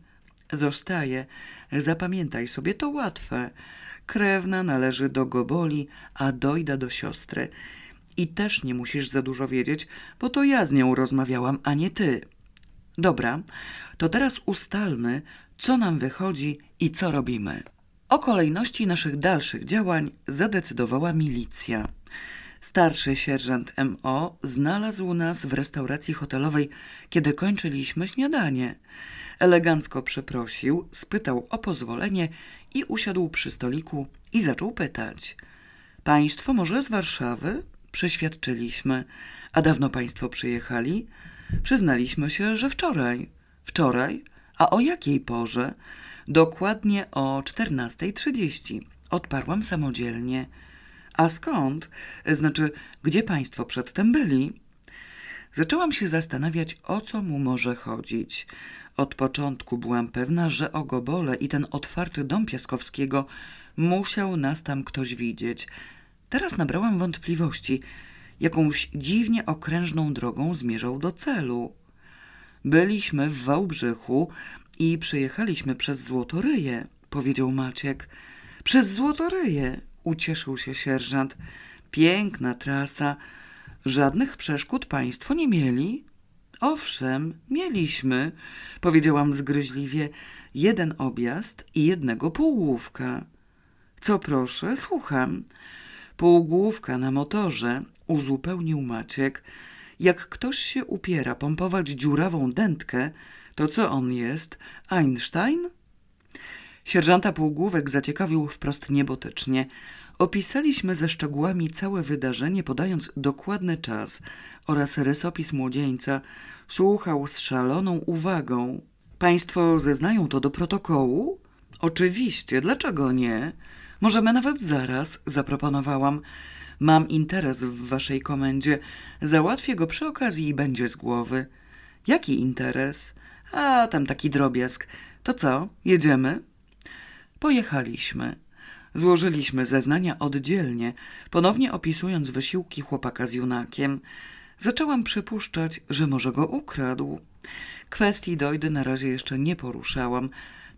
Zostaje. Zapamiętaj sobie, to łatwe. Krewna należy do Goboli, a dojda do siostry. I też nie musisz za dużo wiedzieć, bo to ja z nią rozmawiałam, a nie ty. Dobra, to teraz ustalmy, co nam wychodzi i co robimy. O kolejności naszych dalszych działań zadecydowała milicja. Starszy sierżant MO znalazł nas w restauracji hotelowej, kiedy kończyliśmy śniadanie. Elegancko przeprosił, spytał o pozwolenie i usiadł przy stoliku i zaczął pytać. Państwo może z Warszawy? Przeświadczyliśmy. A dawno państwo przyjechali? Przyznaliśmy się, że wczoraj. Wczoraj? A o jakiej porze? Dokładnie o 14.30. Odparłam samodzielnie. A skąd? Znaczy, gdzie państwo przedtem byli? Zaczęłam się zastanawiać, o co mu może chodzić. Od początku byłam pewna, że o Gobole i ten otwarty dom Piaskowskiego musiał nas tam ktoś widzieć. Teraz nabrałam wątpliwości. Jakąś dziwnie okrężną drogą zmierzał do celu. Byliśmy w Wałbrzychu i przyjechaliśmy przez Złotoryję, powiedział Maciek. Przez Złotoryję, ucieszył się sierżant. Piękna trasa. Żadnych przeszkód państwo nie mieli? Owszem, mieliśmy, powiedziałam zgryźliwie, jeden objazd i jednego półgłówka. Co proszę, słucham. Półgłówka na motorze, uzupełnił Maciek. Jak ktoś się upiera pompować dziurawą dętkę, to co on jest? Einstein? Sierżanta Półgłówek zaciekawił wprost niebotycznie. Opisaliśmy ze szczegółami całe wydarzenie, podając dokładny czas oraz rysopis młodzieńca. Słuchał z szaloną uwagą. Państwo zeznają to do protokołu? Oczywiście, dlaczego nie? Możemy nawet zaraz, zaproponowałam. Mam interes w waszej komendzie. Załatwię go przy okazji i będzie z głowy. Jaki interes? A, tam taki drobiazg. To co, jedziemy? Pojechaliśmy. Złożyliśmy zeznania oddzielnie, ponownie opisując wysiłki chłopaka z junakiem. Zaczęłam przypuszczać, że może go ukradł. Kwestii dojdy na razie jeszcze nie poruszałam.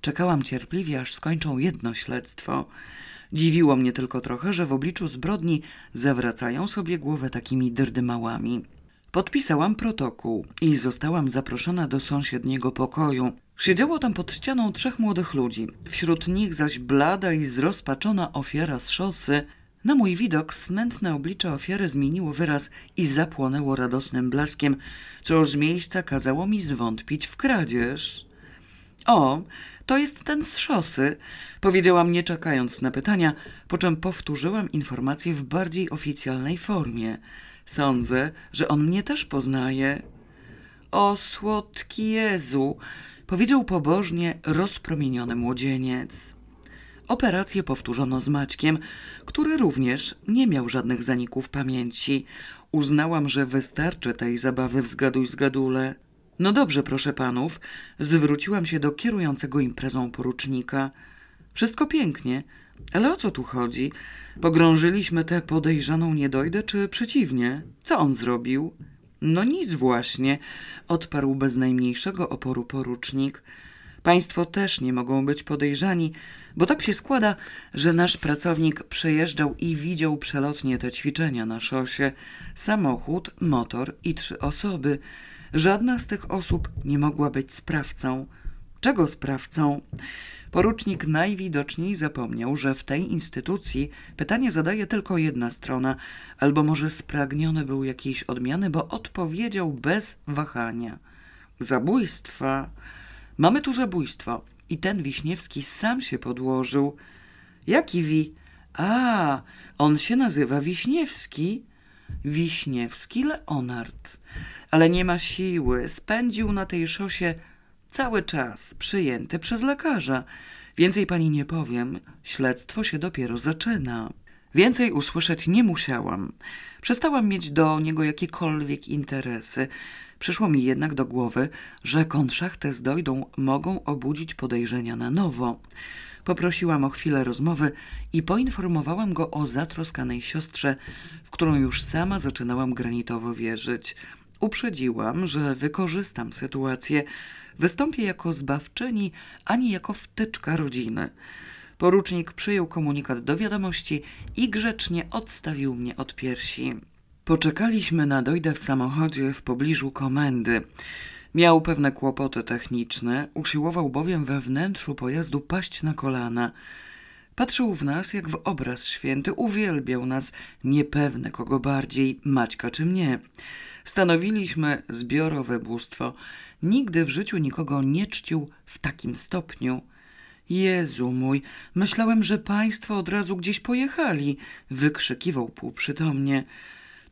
Czekałam cierpliwie, aż skończą jedno śledztwo. Dziwiło mnie tylko trochę, że w obliczu zbrodni zawracają sobie głowę takimi drdymałami. Podpisałam protokół i zostałam zaproszona do sąsiedniego pokoju. Siedziało tam pod ścianą trzech młodych ludzi, wśród nich zaś blada i zrozpaczona ofiara z szosy. Na mój widok smętne oblicze ofiary zmieniło wyraz i zapłonęło radosnym blaskiem, co z miejsca kazało mi zwątpić w kradzież. O, to jest ten z szosy, powiedziałam nie czekając na pytania, po czym powtórzyłam informację w bardziej oficjalnej formie. Sądzę, że on mnie też poznaje. O słodki Jezu, powiedział pobożnie rozpromieniony młodzieniec. Operację powtórzono z Maćkiem, który również nie miał żadnych zaników pamięci. Uznałam, że wystarczy tej zabawy w zgaduj zgadule. No dobrze, proszę panów, zwróciłam się do kierującego imprezą porucznika. Wszystko pięknie, ale o co tu chodzi? Pogrążyliśmy tę podejrzaną niedojdę, czy przeciwnie? Co on zrobił? No nic właśnie, odparł bez najmniejszego oporu porucznik. Państwo też nie mogą być podejrzani, bo tak się składa, że nasz pracownik przejeżdżał i widział przelotnie te ćwiczenia na szosie. Samochód, motor i trzy osoby. Żadna z tych osób nie mogła być sprawcą. Czego sprawcą? Porucznik najwidoczniej zapomniał, że w tej instytucji pytanie zadaje tylko jedna strona, albo może spragniony był jakiejś odmiany, bo odpowiedział bez wahania. Zabójstwa. Mamy tu zabójstwo. I ten Wiśniewski sam się podłożył. Jaki wi? A, on się nazywa Wiśniewski. Wiśniewski Leonard. Ale nie ma siły. Spędził na tej szosie cały czas przyjęty przez lekarza. Więcej pani nie powiem, śledztwo się dopiero zaczyna. Więcej usłyszeć nie musiałam. Przestałam mieć do niego jakiekolwiek interesy. Przyszło mi jednak do głowy, że konszachtę z dojdą mogą obudzić podejrzenia na nowo. Poprosiłam o chwilę rozmowy i poinformowałam go o zatroskanej siostrze, w którą już sama zaczynałam granitowo wierzyć. Uprzedziłam, że wykorzystam sytuację, wystąpię jako zbawczyni, ani jako wtyczka rodziny. Porucznik przyjął komunikat do wiadomości i grzecznie odstawił mnie od piersi. Poczekaliśmy na dojdę w samochodzie w pobliżu komendy. Miał pewne kłopoty techniczne, usiłował bowiem we wnętrzu pojazdu paść na kolana. Patrzył w nas jak w obraz święty, uwielbiał nas, niepewne kogo bardziej, Maćka czy mnie. Stanowiliśmy zbiorowe bóstwo. Nigdy w życiu nikogo nie czcił w takim stopniu. Jezu mój, myślałem, że państwo od razu gdzieś pojechali, wykrzykiwał półprzytomnie.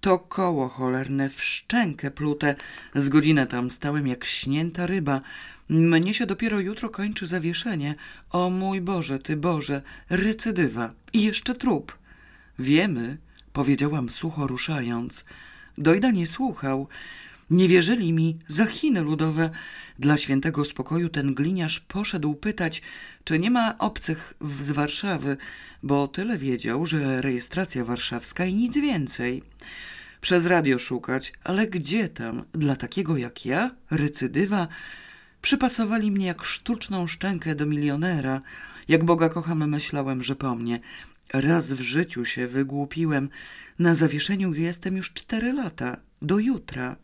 To koło cholerne w szczękę plute. Z godzinę tam stałem jak śnięta ryba. Mnie się dopiero jutro kończy zawieszenie. O mój Boże, ty Boże, recydywa. I jeszcze trup. Wiemy, powiedziałam sucho ruszając. Dojda nie słuchał. Nie wierzyli mi za Chiny ludowe. Dla świętego spokoju ten gliniarz poszedł pytać, czy nie ma obcych z Warszawy, bo tyle wiedział, że rejestracja warszawska i nic więcej. Przez radio szukać, ale gdzie tam? Dla takiego jak ja? Recydywa? Przypasowali mnie jak sztuczną szczękę do milionera. Jak Boga kocham, myślałem, że po mnie. Raz w życiu się wygłupiłem. Na zawieszeniu jestem już cztery lata. Do jutra.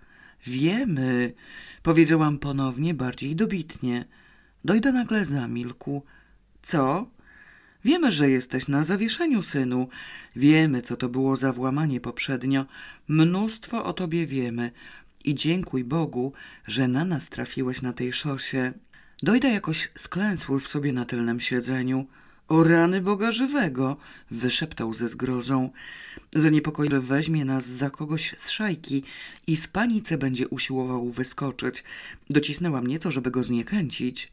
Wiemy, powiedziałam ponownie, bardziej dobitnie. Dojdę nagle zamilkł. Co? Wiemy, że jesteś na zawieszeniu, synu. Wiemy, co to było za włamanie poprzednio. Mnóstwo o tobie wiemy. I dziękuj Bogu, że na nas trafiłeś na tej szosie. Dojda jakoś sklęsły w sobie na tylnym siedzeniu. O rany Boga żywego! wyszeptał ze zgrozą. Zaniepokoił, weźmie nas za kogoś z szajki i w panice będzie usiłował wyskoczyć. Docisnęłam nieco, żeby go zniechęcić.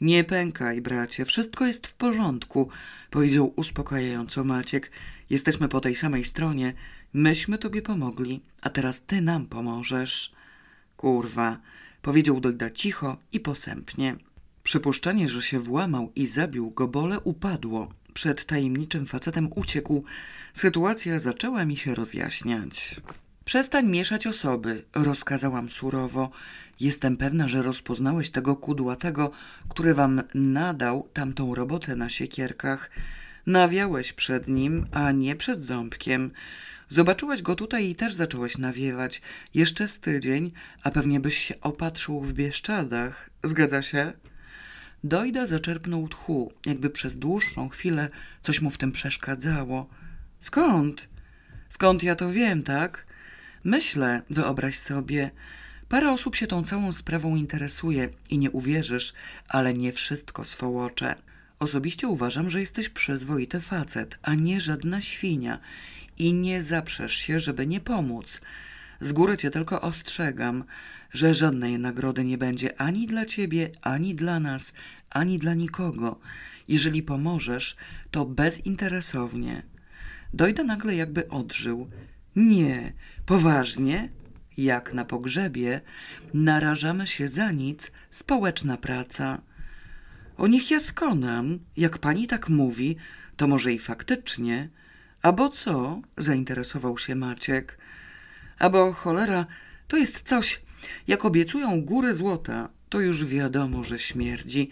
Nie pękaj, bracie, wszystko jest w porządku, powiedział uspokajająco Maciek. Jesteśmy po tej samej stronie. Myśmy tobie pomogli, a teraz ty nam pomożesz. Kurwa, powiedział Dojda cicho i posępnie. Przypuszczenie, że się włamał i zabił Gobole upadło. Przed tajemniczym facetem uciekł. Sytuacja zaczęła mi się rozjaśniać. Przestań mieszać osoby, rozkazałam surowo. Jestem pewna, że rozpoznałeś tego kudłatego, który wam nadał tamtą robotę na siekierkach. Nawiałeś przed nim, a nie przed ząbkiem. Zobaczyłeś go tutaj i też zacząłeś nawiewać. Jeszcze z tydzień, a pewnie byś się opatrzył w Bieszczadach. Zgadza się? Dojda zaczerpnął tchu, jakby przez dłuższą chwilę coś mu w tym przeszkadzało. Skąd? Skąd ja to wiem, tak? Myślę, wyobraź sobie, parę osób się tą całą sprawą interesuje i nie uwierzysz, ale nie wszystko swołocze. Osobiście uważam, że jesteś przyzwoity facet, a nie żadna świnia i nie zaprzesz się, żeby nie pomóc. Z góry cię tylko ostrzegam, że żadnej nagrody nie będzie ani dla ciebie, ani dla nas, ani dla nikogo. Jeżeli pomożesz, to bezinteresownie. Dojda nagle jakby odżył. Nie, poważnie? Jak na pogrzebie, narażamy się za nic, społeczna praca. O nich ja skonam, jak pani tak mówi, to może i faktycznie. A bo co? zainteresował się Maciek. A bo cholera, to jest coś, jak obiecują góry złota, to już wiadomo, że śmierdzi.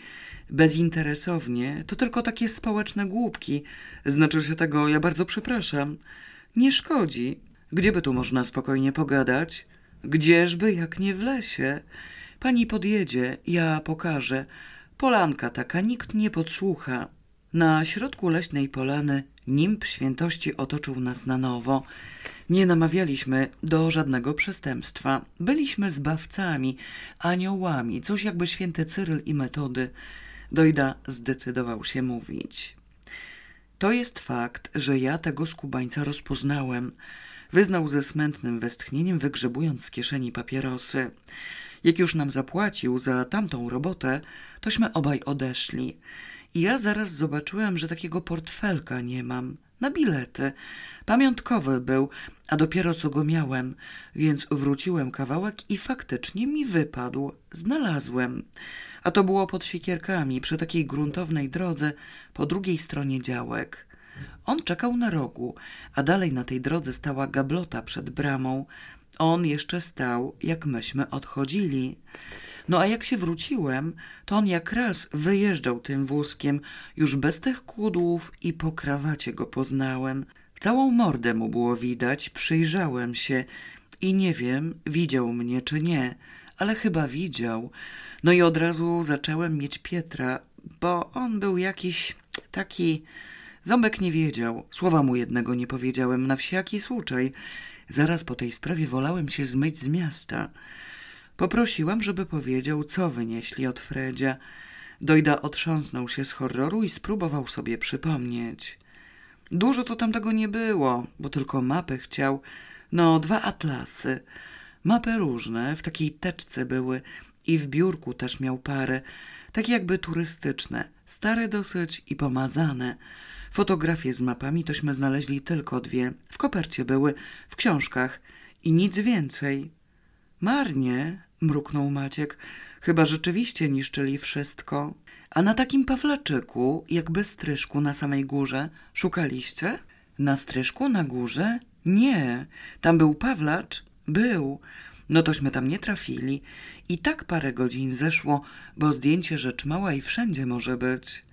Bezinteresownie to tylko takie społeczne głupki. Znaczy się tego, ja bardzo przepraszam. Nie szkodzi. Gdzie by tu można spokojnie pogadać? Gdzieżby, jak nie w lesie? Pani podjedzie, ja pokażę. Polanka taka, nikt nie podsłucha. Na środku leśnej polany nimb świętości otoczył nas na nowo. Nie namawialiśmy do żadnego przestępstwa. Byliśmy zbawcami, aniołami, coś jakby święty Cyryl i metody. Dojda zdecydował się mówić. To jest fakt, że ja tego skubańca rozpoznałem. Wyznał ze smętnym westchnieniem, wygrzebując z kieszeni papierosy. Jak już nam zapłacił za tamtą robotę, tośmy obaj odeszli. I ja zaraz zobaczyłem, że takiego portfelka nie mam. Na bilety. Pamiątkowy był, a dopiero co go miałem, więc wróciłem kawałek i faktycznie mi wypadł. Znalazłem. A to było pod siekierkami, przy takiej gruntownej drodze, po drugiej stronie działek. On czekał na rogu, a dalej na tej drodze stała gablota przed bramą. On jeszcze stał, jak myśmy odchodzili. No a jak się wróciłem, to on jak raz wyjeżdżał tym wózkiem, już bez tych kudłów i po krawacie go poznałem. Całą mordę mu było widać, przyjrzałem się i nie wiem, widział mnie czy nie, ale chyba widział. No i od razu zacząłem mieć Pietra, bo on był jakiś taki... Ząbek nie wiedział, słowa mu jednego nie powiedziałem, na wsiaki słuczaj. Zaraz po tej sprawie wolałem się zmyć z miasta. Poprosiłam, żeby powiedział, co wynieśli od Fredzia. Dojda otrząsnął się z horroru i spróbował sobie przypomnieć. Dużo to tam tego nie było, bo tylko mapy chciał. No, dwa atlasy. Mapy różne, w takiej teczce były i w biurku też miał parę, takie jakby turystyczne, stare dosyć i pomazane. Fotografie z mapami tośmy znaleźli tylko dwie. W kopercie były, w książkach i nic więcej. Marnie, mruknął Maciek, chyba rzeczywiście niszczyli wszystko. A na takim pawlaczyku, jakby stryżku na samej górze, szukaliście? Na stryżku na górze? Nie. Tam był pawlacz? Był. No tośmy tam nie trafili. I tak parę godzin zeszło, bo zdjęcie rzecz mała i wszędzie może być.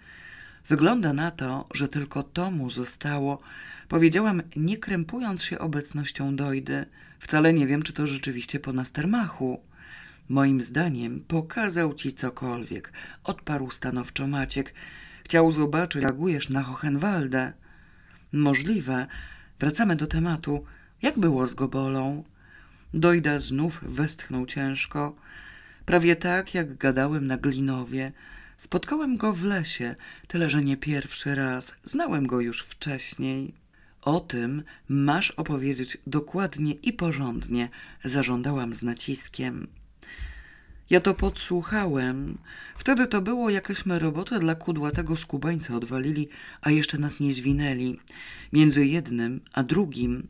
Wygląda na to, że tylko to mu zostało. Powiedziałam, nie krępując się obecnością dojdy. Wcale nie wiem, czy to rzeczywiście po Nastermachu. Moim zdaniem pokazał ci cokolwiek, odparł stanowczo Maciek. Chciał zobaczyć, reagujesz na Hohenwaldę. Możliwe. Wracamy do tematu. Jak było z Gobolą? Dojda znów westchnął ciężko. Prawie tak, jak gadałem na Glinowie. Spotkałem go w lesie, tyle że nie pierwszy raz. Znałem go już wcześniej. O tym masz opowiedzieć dokładnie i porządnie, zażądałam z naciskiem. Ja to podsłuchałem. Wtedy to było, jakeśmy robotę dla kudłatego skubańca odwalili, a jeszcze nas nie zwinęli. Między jednym a drugim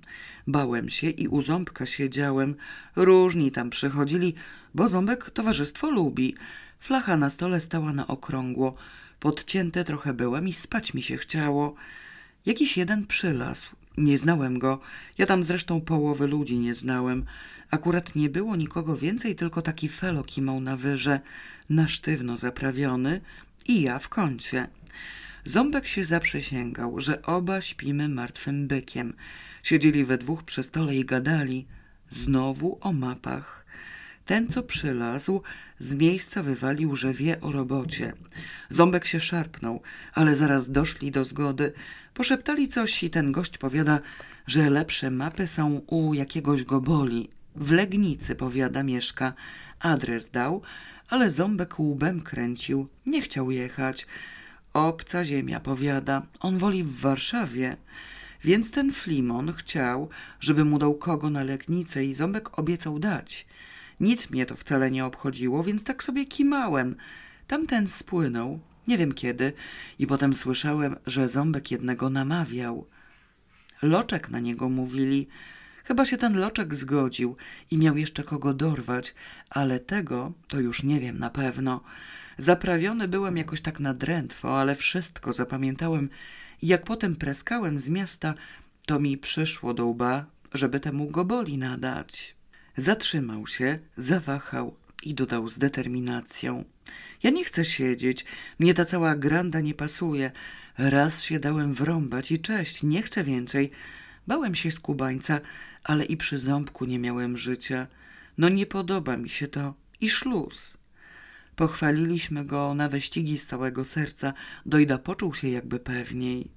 bałem się i u ząbka siedziałem. Różni tam przychodzili, bo ząbek towarzystwo lubi. Flacha na stole stała na okrągło. Podcięte trochę byłem i spać mi się chciało. Jakiś jeden przylazł. Nie znałem go. Ja tam zresztą połowy ludzi nie znałem. Akurat nie było nikogo więcej, tylko taki felo kimał na wyże, na sztywno zaprawiony i ja w kącie. Ząbek się zaprzysięgał, że oba śpimy martwym bykiem. Siedzieli we dwóch przy stole i gadali. Znowu o mapach. Ten, co przylazł, z miejsca wywalił, że wie o robocie. Ząbek się szarpnął, ale zaraz doszli do zgody. Poszeptali coś i ten gość powiada, że lepsze mapy są u jakiegoś goboli. W Legnicy, powiada, mieszka. Adres dał, ale ząbek łbem kręcił. Nie chciał jechać. Obca ziemia, powiada. On woli w Warszawie. Więc ten Flimon chciał, żeby mu dał kogo na Legnicę i ząbek obiecał dać. Nic mnie to wcale nie obchodziło, więc tak sobie kimałem. Tamten spłynął, nie wiem kiedy, i potem słyszałem, że ząbek jednego namawiał. Loczek na niego mówili. Chyba się ten loczek zgodził i miał jeszcze kogo dorwać, ale tego to już nie wiem na pewno. Zaprawiony byłem jakoś tak na drętwo, ale wszystko zapamiętałem jak potem preskałem z miasta, to mi przyszło do łba, żeby temu goboli nadać. Zatrzymał się, zawahał i dodał z determinacją. Ja nie chcę siedzieć, mnie ta cała granda nie pasuje. Raz się dałem wrąbać i cześć, nie chcę więcej. Bałem się skubańca, ale i przy ząbku nie miałem życia. No nie podoba mi się to i szluz. Pochwaliliśmy go na wyścigi z całego serca. Dojda poczuł się jakby pewniej.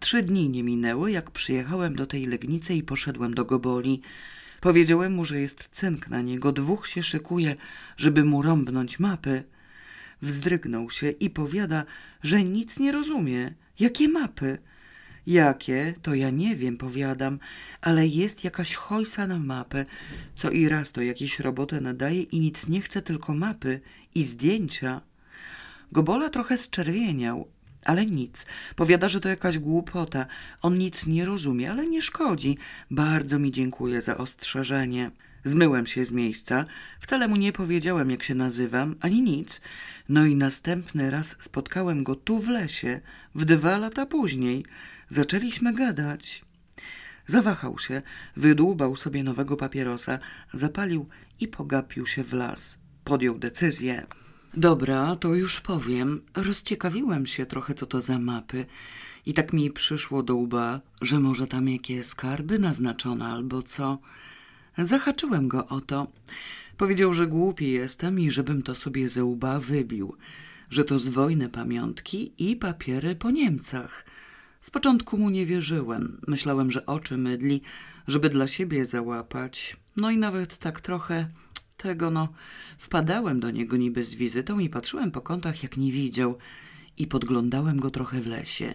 Trzy dni nie minęły, jak przyjechałem do tej Legnicy i poszedłem do Goboli. Powiedziałem mu, że jest cynk na niego, dwóch się szykuje, żeby mu rąbnąć mapy. Wzdrygnął się i powiada, że nic nie rozumie. Jakie mapy? Jakie, to ja nie wiem, powiadam, ale jest jakaś hojsa na mapę, co i raz to jakiś robotę nadaje i nic nie chce, tylko mapy i zdjęcia. Gobola trochę zczerwieniał, ale nic. Powiada, że to jakaś głupota. On nic nie rozumie, ale nie szkodzi. Bardzo mi dziękuję za ostrzeżenie. Zmyłem się z miejsca. Wcale mu nie powiedziałem, jak się nazywam, ani nic. No i następny raz spotkałem go tu w lesie, w dwa lata później. Zaczęliśmy gadać. Zawahał się, wydłubał sobie nowego papierosa, zapalił i pogapił się w las. Podjął decyzję. Dobra, to już powiem. Rozciekawiłem się trochę, co to za mapy. I tak mi przyszło do łba, że może tam jakie skarby naznaczone albo co. Zahaczyłem go o to. Powiedział, że głupi jestem i żebym to sobie ze łba wybił. Że to zwojne pamiątki i papiery po Niemcach. Z początku mu nie wierzyłem. Myślałem, że oczy mydli, żeby dla siebie załapać. No i nawet tak trochę tego, no. Wpadałem do niego niby z wizytą i patrzyłem po kątach, jak nie widział. I podglądałem go trochę w lesie.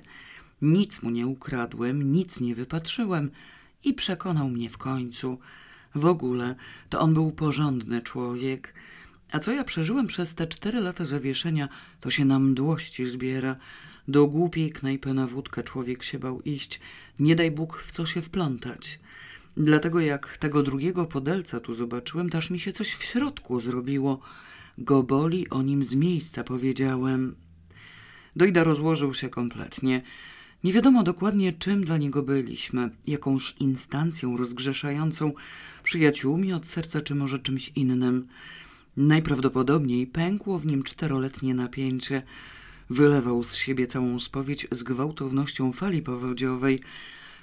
Nic mu nie ukradłem, nic nie wypatrzyłem i przekonał mnie w końcu. W ogóle to on był porządny człowiek. A co ja przeżyłem przez te cztery lata zawieszenia, to się na mdłości zbiera. Do głupiej knajpy na wódkę człowiek się bał iść. Nie daj Bóg w co się wplątać. Dlatego jak tego drugiego podelca tu zobaczyłem, też mi się coś w środku zrobiło. Go boli o nim z miejsca, powiedziałem. Dojda rozłożył się kompletnie. Nie wiadomo dokładnie, czym dla niego byliśmy, jakąś instancją rozgrzeszającą, przyjaciółmi od serca, czy może czymś innym. Najprawdopodobniej pękło w nim czteroletnie napięcie. Wylewał z siebie całą spowiedź z gwałtownością fali powodziowej.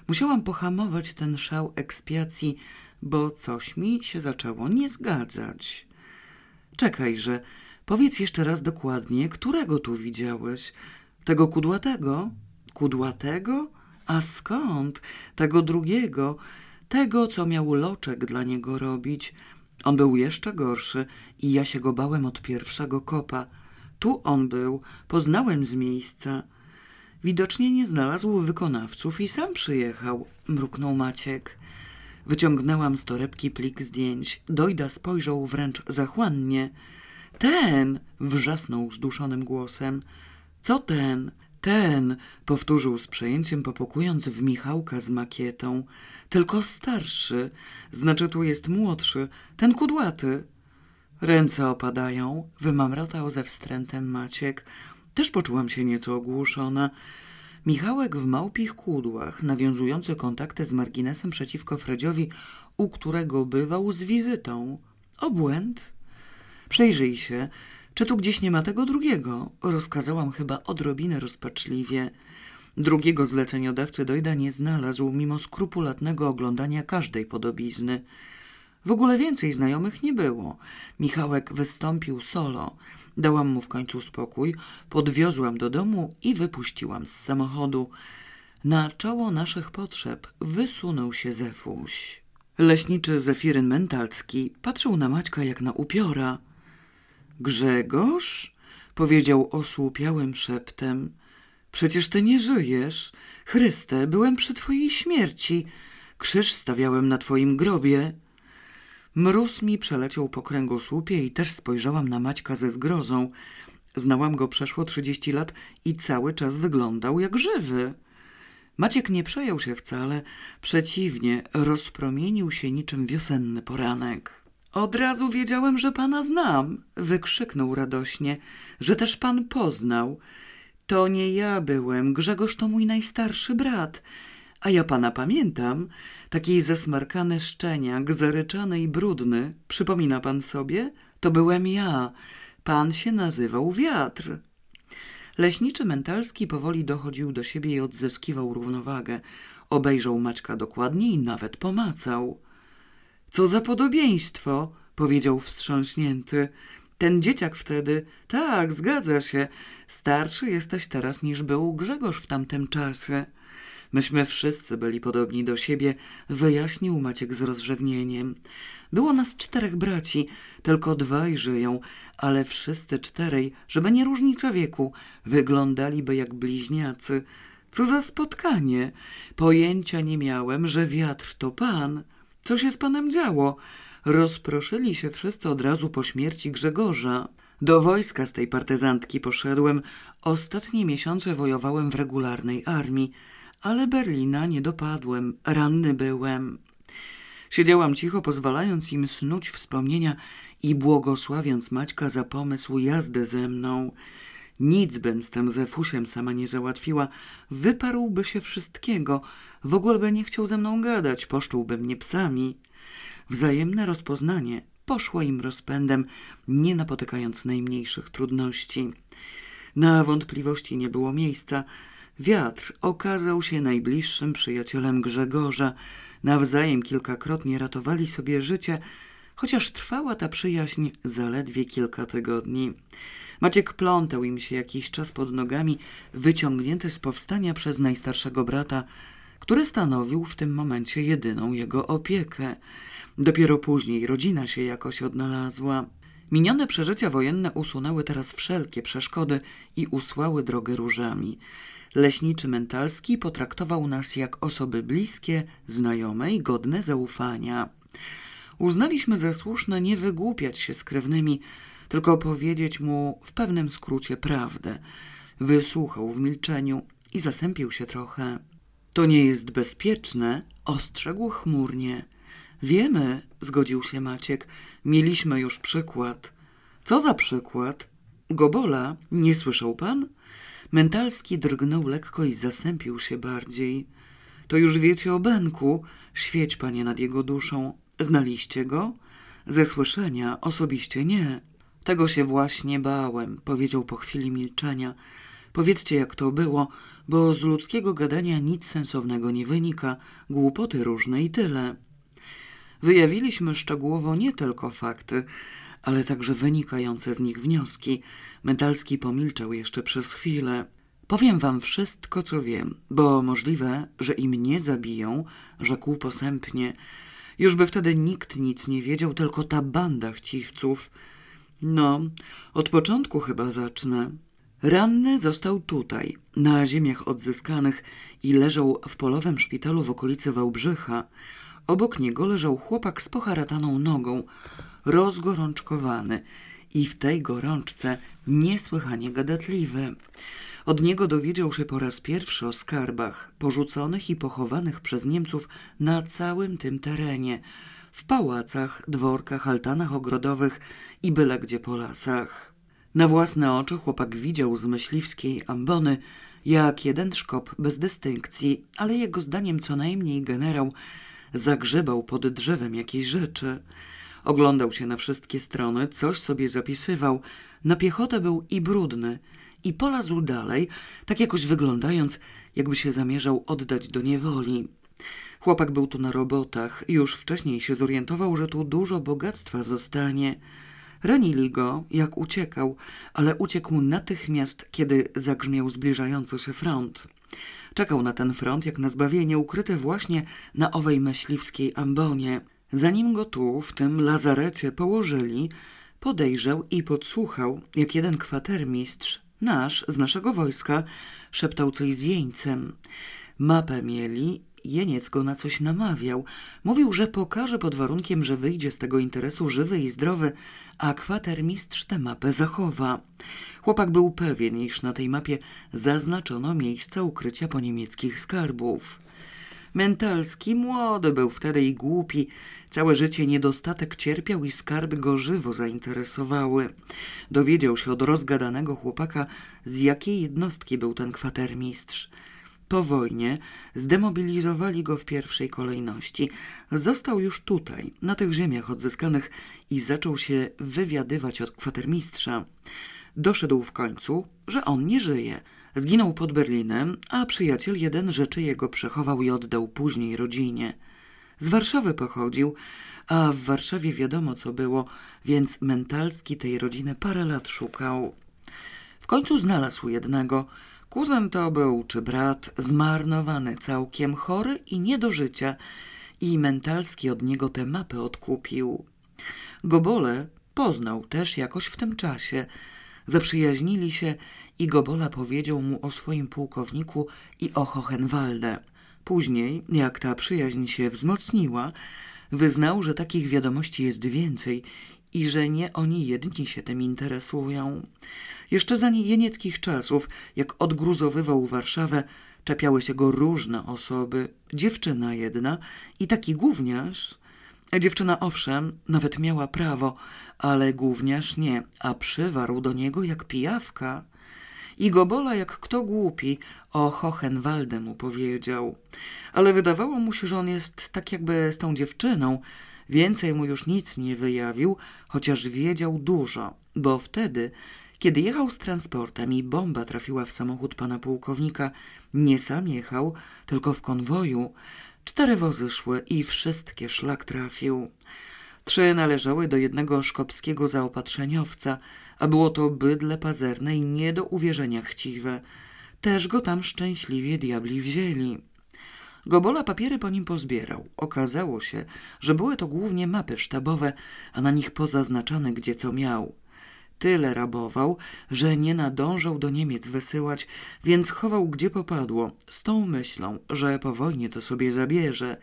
Musiałam pohamować ten szał ekspiacji, bo coś mi się zaczęło nie zgadzać. Czekajże, powiedz jeszcze raz dokładnie, którego tu widziałeś? Tego kudłatego? Kudłatego? A skąd? Tego drugiego, tego, co miał loczek dla niego robić. On był jeszcze gorszy i ja się go bałem od pierwszego kopa. Tu on był, poznałem z miejsca. Widocznie nie znalazł wykonawców i sam przyjechał, mruknął Maciek. Wyciągnęłam z torebki plik zdjęć. Dojda spojrzał wręcz zachłannie. Ten! wrzasnął zduszonym głosem. Co ten? Ten! powtórzył z przejęciem, popukując w Michałka z makietą. Tylko starszy. Znaczy tu jest młodszy. Ten kudłaty. Ręce opadają, wymamrotał ze wstrętem Maciek. Też poczułam się nieco ogłuszona. Michałek w małpich kudłach, nawiązujący kontakty z marginesem przeciwko Fredziowi, u którego bywał z wizytą. Obłęd? Przejrzyj się, czy tu gdzieś nie ma tego drugiego? Rozkazałam chyba odrobinę rozpaczliwie. Drugiego zleceniodawcy Dojda nie znalazł, mimo skrupulatnego oglądania każdej podobizny. W ogóle więcej znajomych nie było. Michałek wystąpił solo. Dałam mu w końcu spokój, podwiozłam do domu i wypuściłam z samochodu. Na czoło naszych potrzeb wysunął się Zefuś. Leśniczy Zefiryn Mentalski patrzył na Maćka jak na upiora. Grzegorz? powiedział osłupiałym szeptem. Przecież ty nie żyjesz. Chryste, byłem przy twojej śmierci. Krzyż stawiałem na twoim grobie. Mróz mi przeleciał po kręgosłupie i też spojrzałam na Maćka ze zgrozą. Znałam go przeszło trzydzieści lat i cały czas wyglądał jak żywy. Maciek nie przejął się wcale, przeciwnie, rozpromienił się niczym wiosenny poranek. Od razu wiedziałem, że pana znam, wykrzyknął radośnie, że też pan poznał. To nie ja byłem, Grzegorz to mój najstarszy brat. A ja pana pamiętam. Taki zasmarkany szczeniak, zaryczany i brudny. Przypomina pan sobie? To byłem ja. Pan się nazywał Wiatr. Leśniczy Mentalski powoli dochodził do siebie i odzyskiwał równowagę. Obejrzał Maćka dokładnie i nawet pomacał. Co za podobieństwo, powiedział wstrząśnięty. Ten dzieciak wtedy, tak, zgadza się, starszy jesteś teraz niż był Grzegorz w tamtym czasie. Myśmy wszyscy byli podobni do siebie, wyjaśnił Maciek z rozrzewnieniem. Było nas czterech braci, tylko dwaj żyją, ale wszyscy czterej, żeby nie różnica wieku, wyglądaliby jak bliźniacy. Co za spotkanie! Pojęcia nie miałem, że wiatr to pan. Co się z panem działo? Rozproszyli się wszyscy od razu po śmierci Grzegorza. Do wojska z tej partyzantki poszedłem. Ostatnie miesiące wojowałem w regularnej armii, ale Berlina nie dopadłem. Ranny byłem. Siedziałam cicho, pozwalając im snuć wspomnienia i błogosławiąc Maćka za pomysł jazdy ze mną. Nic bym z tym Zefusiem sama nie załatwiła. Wyparłby się wszystkiego. W ogóle by nie chciał ze mną gadać. Poszczułby mnie psami. Wzajemne rozpoznanie poszło im rozpędem, nie napotykając najmniejszych trudności. Na wątpliwości nie było miejsca. Wiatr okazał się najbliższym przyjacielem Grzegorza. Nawzajem kilkakrotnie ratowali sobie życie, chociaż trwała ta przyjaźń zaledwie kilka tygodni. Maciek plątał im się jakiś czas pod nogami, wyciągnięty z powstania przez najstarszego brata, który stanowił w tym momencie jedyną jego opiekę. Dopiero później rodzina się jakoś odnalazła. Minione przeżycia wojenne usunęły teraz wszelkie przeszkody i usłały drogę różami. Leśniczy Mentalski potraktował nas jak osoby bliskie, znajome i godne zaufania. Uznaliśmy za słuszne nie wygłupiać się z krewnymi, tylko powiedzieć mu w pewnym skrócie prawdę. Wysłuchał w milczeniu i zasępił się trochę. To nie jest bezpieczne, ostrzegł chmurnie. Wiemy, zgodził się Maciek. Mieliśmy już przykład. Co za przykład? Gobola, nie słyszał pan? Mentalski drgnął lekko i zasępił się bardziej. To już wiecie o Benku. Świeć, panie, nad jego duszą. Znaliście go? Ze słyszenia, osobiście nie. Tego się właśnie bałem, powiedział po chwili milczenia. Powiedzcie, jak to było, bo z ludzkiego gadania nic sensownego nie wynika, głupoty różne i tyle. Wyjawiliśmy szczegółowo nie tylko fakty, ale także wynikające z nich wnioski. Mentalski pomilczał jeszcze przez chwilę. Powiem wam wszystko, co wiem, bo możliwe, że im nie zabiją, rzekł posępnie. Już by wtedy nikt nic nie wiedział, tylko ta banda chciwców. No, od początku chyba zacznę. Ranny został tutaj, na ziemiach odzyskanych i leżał w polowym szpitalu w okolicy Wałbrzycha. Obok niego leżał chłopak z poharataną nogą, rozgorączkowany i w tej gorączce niesłychanie gadatliwy. Od niego dowiedział się po raz pierwszy o skarbach porzuconych i pochowanych przez Niemców na całym tym terenie, w pałacach, dworkach, altanach ogrodowych i byle gdzie po lasach. Na własne oczy chłopak widział z myśliwskiej ambony, jak jeden szkop bez dystynkcji, ale jego zdaniem co najmniej generał, zagrzebał pod drzewem jakieś rzeczy. Oglądał się na wszystkie strony, coś sobie zapisywał. Na piechotę był i brudny, i polazł dalej, tak jakoś wyglądając, jakby się zamierzał oddać do niewoli. Chłopak był tu na robotach, już wcześniej się zorientował, że tu dużo bogactwa zostanie. Ranili go, jak uciekał, ale uciekł natychmiast, kiedy zagrzmiał zbliżający się front. Czekał na ten front jak na zbawienie ukryte właśnie na owej myśliwskiej ambonie. Zanim go tu, w tym lazarecie położyli, podejrzał i podsłuchał, jak jeden kwatermistrz, nasz, z naszego wojska, szeptał coś z jeńcem. Mapę mieli Jeniec go na coś namawiał. Mówił, że pokaże pod warunkiem, że wyjdzie z tego interesu żywy i zdrowy, a kwatermistrz tę mapę zachowa. Chłopak był pewien, iż na tej mapie zaznaczono miejsca ukrycia po niemieckich skarbów. Mentalski młody był wtedy i głupi. Całe życie niedostatek cierpiał i skarby go żywo zainteresowały. Dowiedział się od rozgadanego chłopaka, z jakiej jednostki był ten kwatermistrz. Po wojnie zdemobilizowali go w pierwszej kolejności. Został już tutaj, na tych ziemiach odzyskanych i zaczął się wywiadywać od kwatermistrza. Doszedł w końcu, że on nie żyje. Zginął pod Berlinem, a przyjaciel jeden rzeczy jego przechował i oddał później rodzinie. Z Warszawy pochodził, a w Warszawie wiadomo co było, więc Mentalski tej rodziny parę lat szukał. W końcu znalazł jednego – Kuzyn to był, czy brat, zmarnowany całkiem, chory i nie do życia i Mentalski od niego te mapy odkupił. Gobole poznał też jakoś w tym czasie. Zaprzyjaźnili się i Gobola powiedział mu o swoim pułkowniku i o Hohenwalde. Później, jak ta przyjaźń się wzmocniła, wyznał, że takich wiadomości jest więcej i że nie oni jedni się tym interesują. Jeszcze za jenieckich czasów, jak odgruzowywał Warszawę, czepiały się go różne osoby, dziewczyna jedna i taki gówniarz. Dziewczyna owszem, nawet miała prawo, ale gówniarz nie, a przywarł do niego jak pijawka. I Gobola, jak kto głupi, o Hohenwalde mu powiedział. Ale wydawało mu się, że on jest tak jakby z tą dziewczyną. Więcej mu już nic nie wyjawił, chociaż wiedział dużo, bo wtedy kiedy jechał z transportem i bomba trafiła w samochód pana pułkownika, nie sam jechał, tylko w konwoju. Cztery wozy szły i wszystkie szlak trafił. Trzy należały do jednego szkopskiego zaopatrzeniowca, a było to bydle pazerne i nie do uwierzenia chciwe. Też go tam szczęśliwie diabli wzięli. Gobola papiery po nim pozbierał. Okazało się, że były to głównie mapy sztabowe, a na nich pozaznaczane gdzie co miał tyle rabował, że nie nadążał do Niemiec wysyłać, więc chował gdzie popadło, z tą myślą, że po wojnie to sobie zabierze.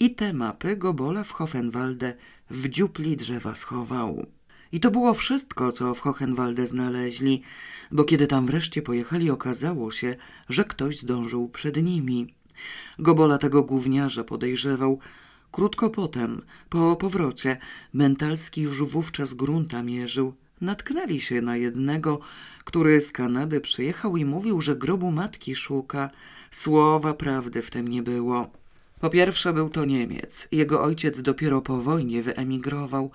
I te mapy Gobola w Hohenwalde w dziupli drzewa schował. I to było wszystko, co w Hohenwalde znaleźli, bo kiedy tam wreszcie pojechali, okazało się, że ktoś zdążył przed nimi. Gobola tego gówniarza podejrzewał. Krótko potem, po powrocie, Mentalski już wówczas grunta mierzył, natknęli się na jednego, który z Kanady przyjechał i mówił, że grobu matki szuka. Słowa prawdy w tym nie było. Po pierwsze był to Niemiec. Jego ojciec dopiero po wojnie wyemigrował,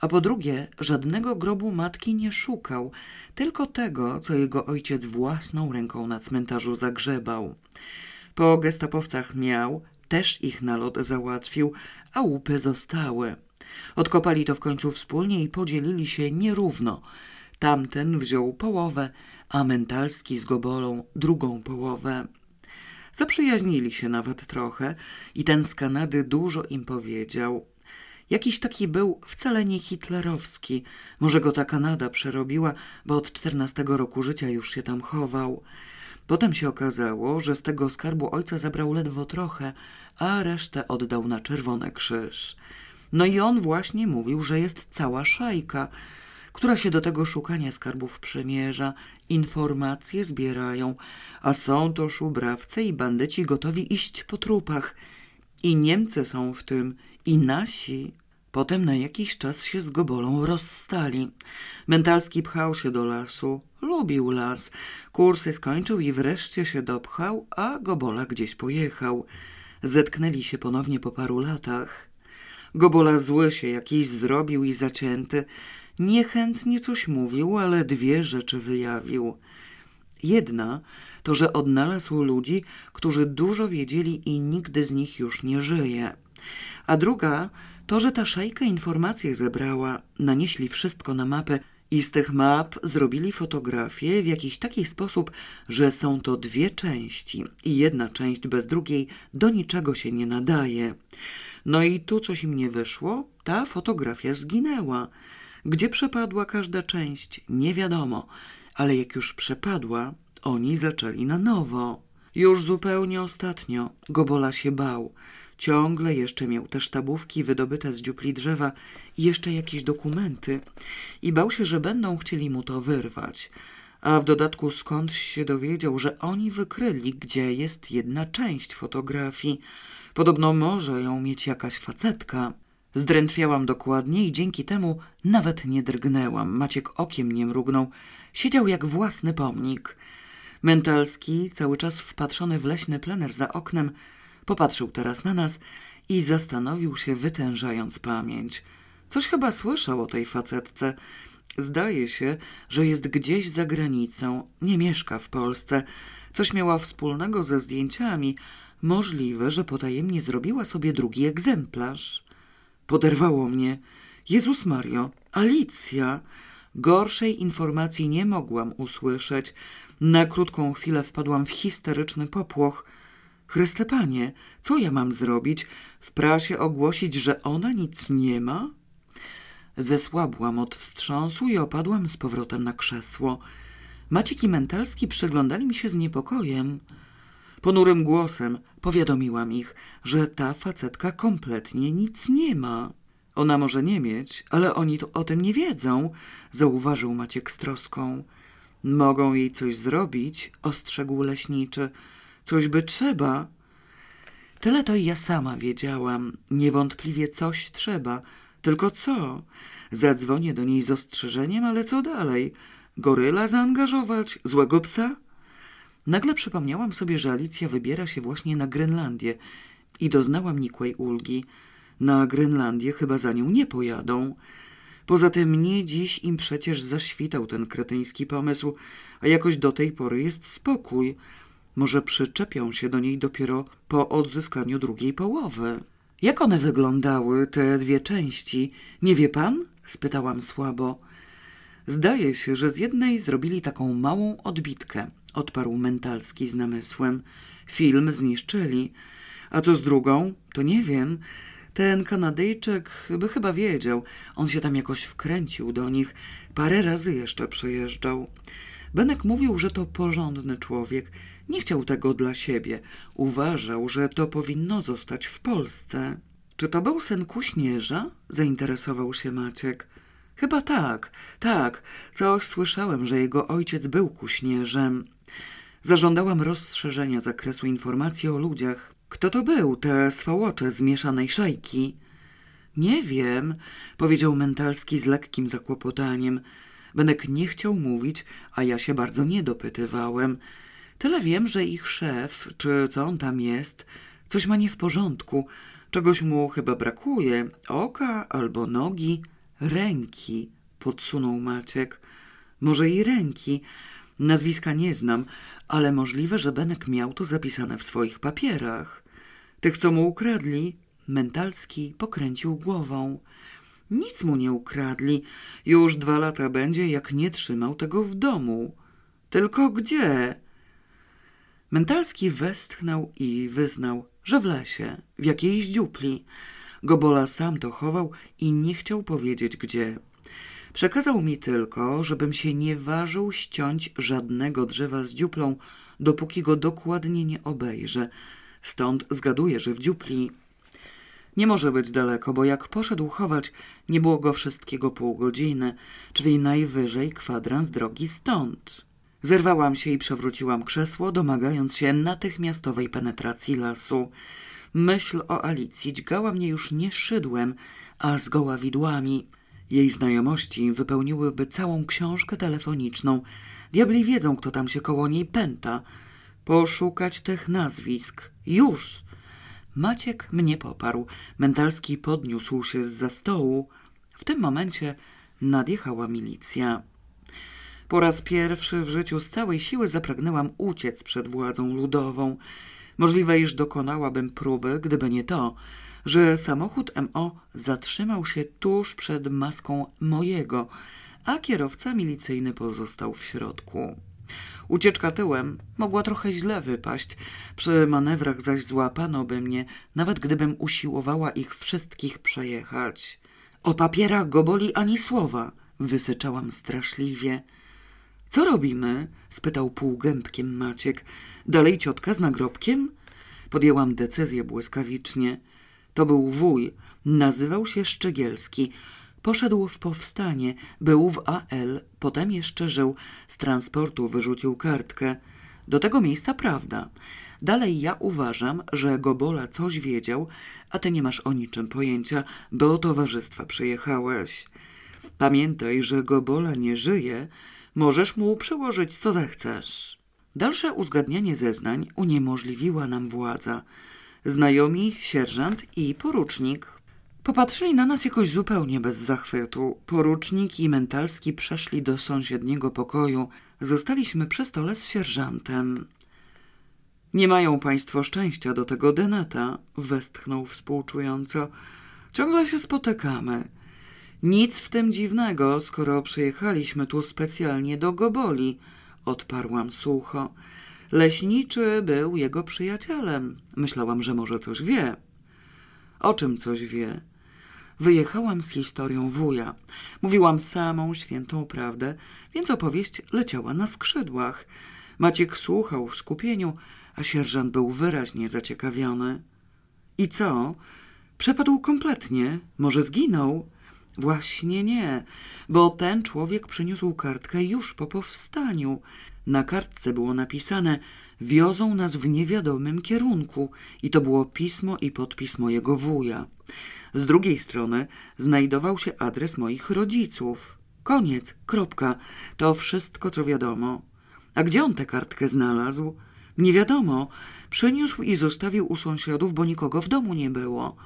a po drugie żadnego grobu matki nie szukał, tylko tego, co jego ojciec własną ręką na cmentarzu zagrzebał. Po gestapowcach miał, też ich nalot załatwił, a łupy zostały. Odkopali to w końcu wspólnie i podzielili się nierówno. Tamten wziął połowę, a Mentalski z Gobolą drugą połowę. Zaprzyjaźnili się nawet trochę i ten z Kanady dużo im powiedział. Jakiś taki był wcale nie hitlerowski. Może go ta Kanada przerobiła, bo od czternastego roku życia już się tam chował. Potem się okazało, że z tego skarbu ojca zabrał ledwo trochę, a resztę oddał na Czerwony Krzyż. No i on właśnie mówił, że jest cała szajka, która się do tego szukania skarbów przemierza, informacje zbierają, a są to szubrawcy i bandyci gotowi iść po trupach. I Niemcy są w tym, i nasi. Potem na jakiś czas się z Gobolą rozstali. Mentalski pchał się do lasu, lubił las. Kursy skończył i wreszcie się dopchał, a Gobola gdzieś pojechał. Zetknęli się ponownie po paru latach. Gobola zły się jakiś zrobił i zacięty. Niechętnie coś mówił, ale dwie rzeczy wyjawił. Jedna to, że odnalazł ludzi, którzy dużo wiedzieli i nigdy z nich już nie żyje. A druga to, że ta szajka informacje zebrała, nanieśli wszystko na mapę i z tych map zrobili fotografie w jakiś taki sposób, że są to dwie części i jedna część bez drugiej do niczego się nie nadaje. No i tu coś im nie wyszło, ta fotografia zginęła. Gdzie przepadła każda część, nie wiadomo, ale jak już przepadła, oni zaczęli na nowo. Już zupełnie ostatnio Gobola się bał. Ciągle jeszcze miał te sztabówki wydobyte z dziupli drzewa i jeszcze jakieś dokumenty i bał się, że będą chcieli mu to wyrwać. A w dodatku skąd się dowiedział, że oni wykryli, gdzie jest jedna część fotografii. Podobno może ją mieć jakaś facetka. Zdrętwiałam dokładnie i dzięki temu nawet nie drgnęłam. Maciek okiem nie mrugnął. Siedział jak własny pomnik. Mentalski, cały czas wpatrzony w leśny plener za oknem, Popatrzył teraz na nas i zastanowił się, wytężając pamięć. Coś chyba słyszał o tej facetce. Zdaje się, że jest gdzieś za granicą, nie mieszka w Polsce. Coś miała wspólnego ze zdjęciami. Możliwe, że potajemnie zrobiła sobie drugi egzemplarz. Poderwało mnie. Jezus Mario, Alicja! Gorszej informacji nie mogłam usłyszeć. Na krótką chwilę wpadłam w histeryczny popłoch – Chryste Panie, co ja mam zrobić? W prasie ogłosić, że ona nic nie ma? Zesłabłam od wstrząsu i opadłam z powrotem na krzesło. Maciek i Mentalski przyglądali mi się z niepokojem. Ponurym głosem powiadomiłam ich, że ta facetka kompletnie nic nie ma. Ona może nie mieć, ale oni to o tym nie wiedzą, zauważył Maciek z troską. Mogą jej coś zrobić, ostrzegł leśniczy. Coś by trzeba. Tyle to i ja sama wiedziałam. Niewątpliwie coś trzeba. Tylko co? Zadzwonię do niej z ostrzeżeniem, ale co dalej? Goryla zaangażować? Złego psa? Nagle przypomniałam sobie, że Alicja wybiera się właśnie na Grenlandię i doznałam nikłej ulgi. Na Grenlandię chyba za nią nie pojadą. Poza tym nie dziś im przecież zaświtał ten kretyński pomysł, a jakoś do tej pory jest spokój. Może przyczepią się do niej dopiero po odzyskaniu drugiej połowy. Jak one wyglądały, te dwie części? Nie wie pan? spytałam słabo. Zdaje się, że z jednej zrobili taką małą odbitkę, odparł Mentalski z namysłem. Film zniszczyli. A co z drugą? To nie wiem. Ten Kanadyjczyk by chyba wiedział. On się tam jakoś wkręcił do nich. Parę razy jeszcze przyjeżdżał. Benek mówił, że to porządny człowiek. Nie chciał tego dla siebie. Uważał, że to powinno zostać w Polsce. Czy to był sen kuśnierza? Zainteresował się Maciek. Chyba tak, tak. Coś słyszałem, że jego ojciec był kuśnierzem. Zażądałam rozszerzenia zakresu informacji o ludziach. Kto to był, te swałocze z mieszanej szajki? Nie wiem, powiedział Mentalski z lekkim zakłopotaniem. Benek nie chciał mówić, a ja się bardzo nie dopytywałem. Tyle wiem, że ich szef, czy co on tam jest, coś ma nie w porządku. Czegoś mu chyba brakuje. Oka albo nogi. Ręki, podsunął Maciek. Może i ręki. Nazwiska nie znam, ale możliwe, że Benek miał to zapisane w swoich papierach. Tych, co mu ukradli, Mentalski pokręcił głową. Nic mu nie ukradli. Już dwa lata będzie, jak nie trzymał tego w domu. Tylko gdzie? Mentalski westchnął i wyznał, że w lesie, w jakiejś dziupli. Gobola sam to chował i nie chciał powiedzieć gdzie. Przekazał mi tylko, żebym się nie ważył ściąć żadnego drzewa z dziuplą, dopóki go dokładnie nie obejrzę. Stąd zgaduję, że w dziupli nie może być daleko, bo jak poszedł chować, nie było go wszystkiego pół godziny, czyli najwyżej kwadrans drogi stąd. Zerwałam się i przewróciłam krzesło, domagając się natychmiastowej penetracji lasu. Myśl o Alicji dźgała mnie już nie szydłem, a zgoła widłami. Jej znajomości wypełniłyby całą książkę telefoniczną. Diabli wiedzą, kto tam się koło niej pęta. Poszukać tych nazwisk. Już! Maciek mnie poparł. Mentalski podniósł się z za stołu. W tym momencie nadjechała milicja. Po raz pierwszy w życiu z całej siły zapragnęłam uciec przed władzą ludową. Możliwe, iż dokonałabym próby, gdyby nie to, że samochód MO zatrzymał się tuż przed maską mojego, a kierowca milicyjny pozostał w środku. Ucieczka tyłem mogła trochę źle wypaść, przy manewrach zaś złapano by mnie, nawet gdybym usiłowała ich wszystkich przejechać. O papierach Goboli ani słowa, wysyczałam straszliwie. Co robimy? spytał półgębkiem Maciek. Dalej ciotka z nagrobkiem? Podjęłam decyzję błyskawicznie. To był wuj, nazywał się Szczegielski. Poszedł w powstanie, był w AL, potem jeszcze żył, z transportu wyrzucił kartkę. Do tego miejsca prawda. Dalej ja uważam, że Gobola coś wiedział, a ty nie masz o niczym pojęcia, do towarzystwa przyjechałeś. Pamiętaj, że Gobola nie żyje, możesz mu przyłożyć co zechcesz. Dalsze uzgadnianie zeznań uniemożliwiła nam władza. Znajomi, sierżant i porucznik Popatrzyli na nas jakoś zupełnie bez zachwytu. Porucznik i Mentalski przeszli do sąsiedniego pokoju. Zostaliśmy przy stole z sierżantem. Nie mają państwo szczęścia do tego denata, westchnął współczująco. Ciągle się spotykamy. Nic w tym dziwnego, skoro przyjechaliśmy tu specjalnie do Goboli, odparłam sucho. Leśniczy był jego przyjacielem. Myślałam, że może coś wie. O czym coś wie? Wyjechałam z historią wuja. Mówiłam samą świętą prawdę, więc opowieść leciała na skrzydłach. Maciek słuchał w skupieniu, a sierżant był wyraźnie zaciekawiony. I co? Przepadł kompletnie. Może zginął? Właśnie nie, bo ten człowiek przyniósł kartkę już po powstaniu. Na kartce było napisane wiozą nas w niewiadomym kierunku i to było pismo i podpis mojego wuja. Z drugiej strony znajdował się adres moich rodziców. Koniec, kropka. To wszystko, co wiadomo. A gdzie on tę kartkę znalazł? Nie wiadomo. Przyniósł i zostawił u sąsiadów, bo nikogo w domu nie było.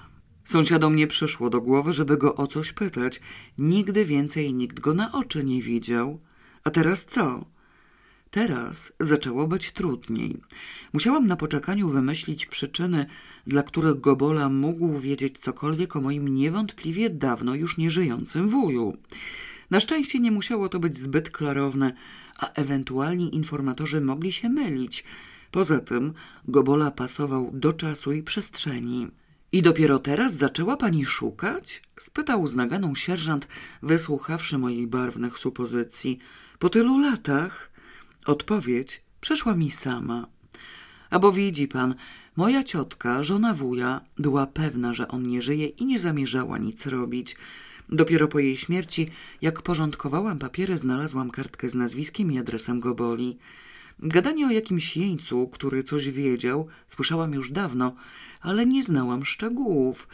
Sąsiadom nie przyszło do głowy, żeby go o coś pytać. Nigdy więcej nikt go na oczy nie widział. A teraz co? Teraz zaczęło być trudniej. Musiałam na poczekaniu wymyślić przyczyny, dla których Gobola mógł wiedzieć cokolwiek o moim niewątpliwie dawno już nieżyjącym wuju. Na szczęście nie musiało to być zbyt klarowne, a ewentualni informatorzy mogli się mylić. Poza tym Gobola pasował do czasu i przestrzeni. I dopiero teraz zaczęła pani szukać? spytał z naganą sierżant, wysłuchawszy moich barwnych supozycji. Po tylu latach? Odpowiedź przeszła mi sama. A bo widzi pan, moja ciotka, żona wuja, była pewna, że on nie żyje i nie zamierzała nic robić. Dopiero po jej śmierci, jak porządkowałam papiery, znalazłam kartkę z nazwiskiem i adresem Goboli. Gadanie o jakimś jeńcu, który coś wiedział, słyszałam już dawno, ale nie znałam szczegółów.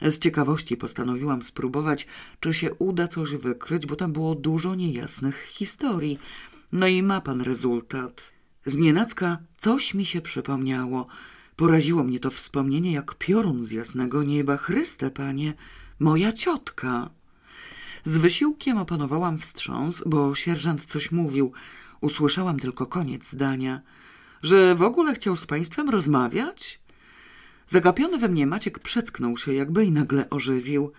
Z ciekawości postanowiłam spróbować, czy się uda coś wykryć, bo tam było dużo niejasnych historii. No i ma pan rezultat. Znienacka coś mi się przypomniało. Poraziło mnie to wspomnienie jak piorun z jasnego nieba. Chryste, panie, moja ciotka. Z wysiłkiem opanowałam wstrząs, bo sierżant coś mówił. Usłyszałam tylko koniec zdania. Że w ogóle chciał z państwem rozmawiać? Zagapiony we mnie Maciek przecknął się jakby i nagle ożywił.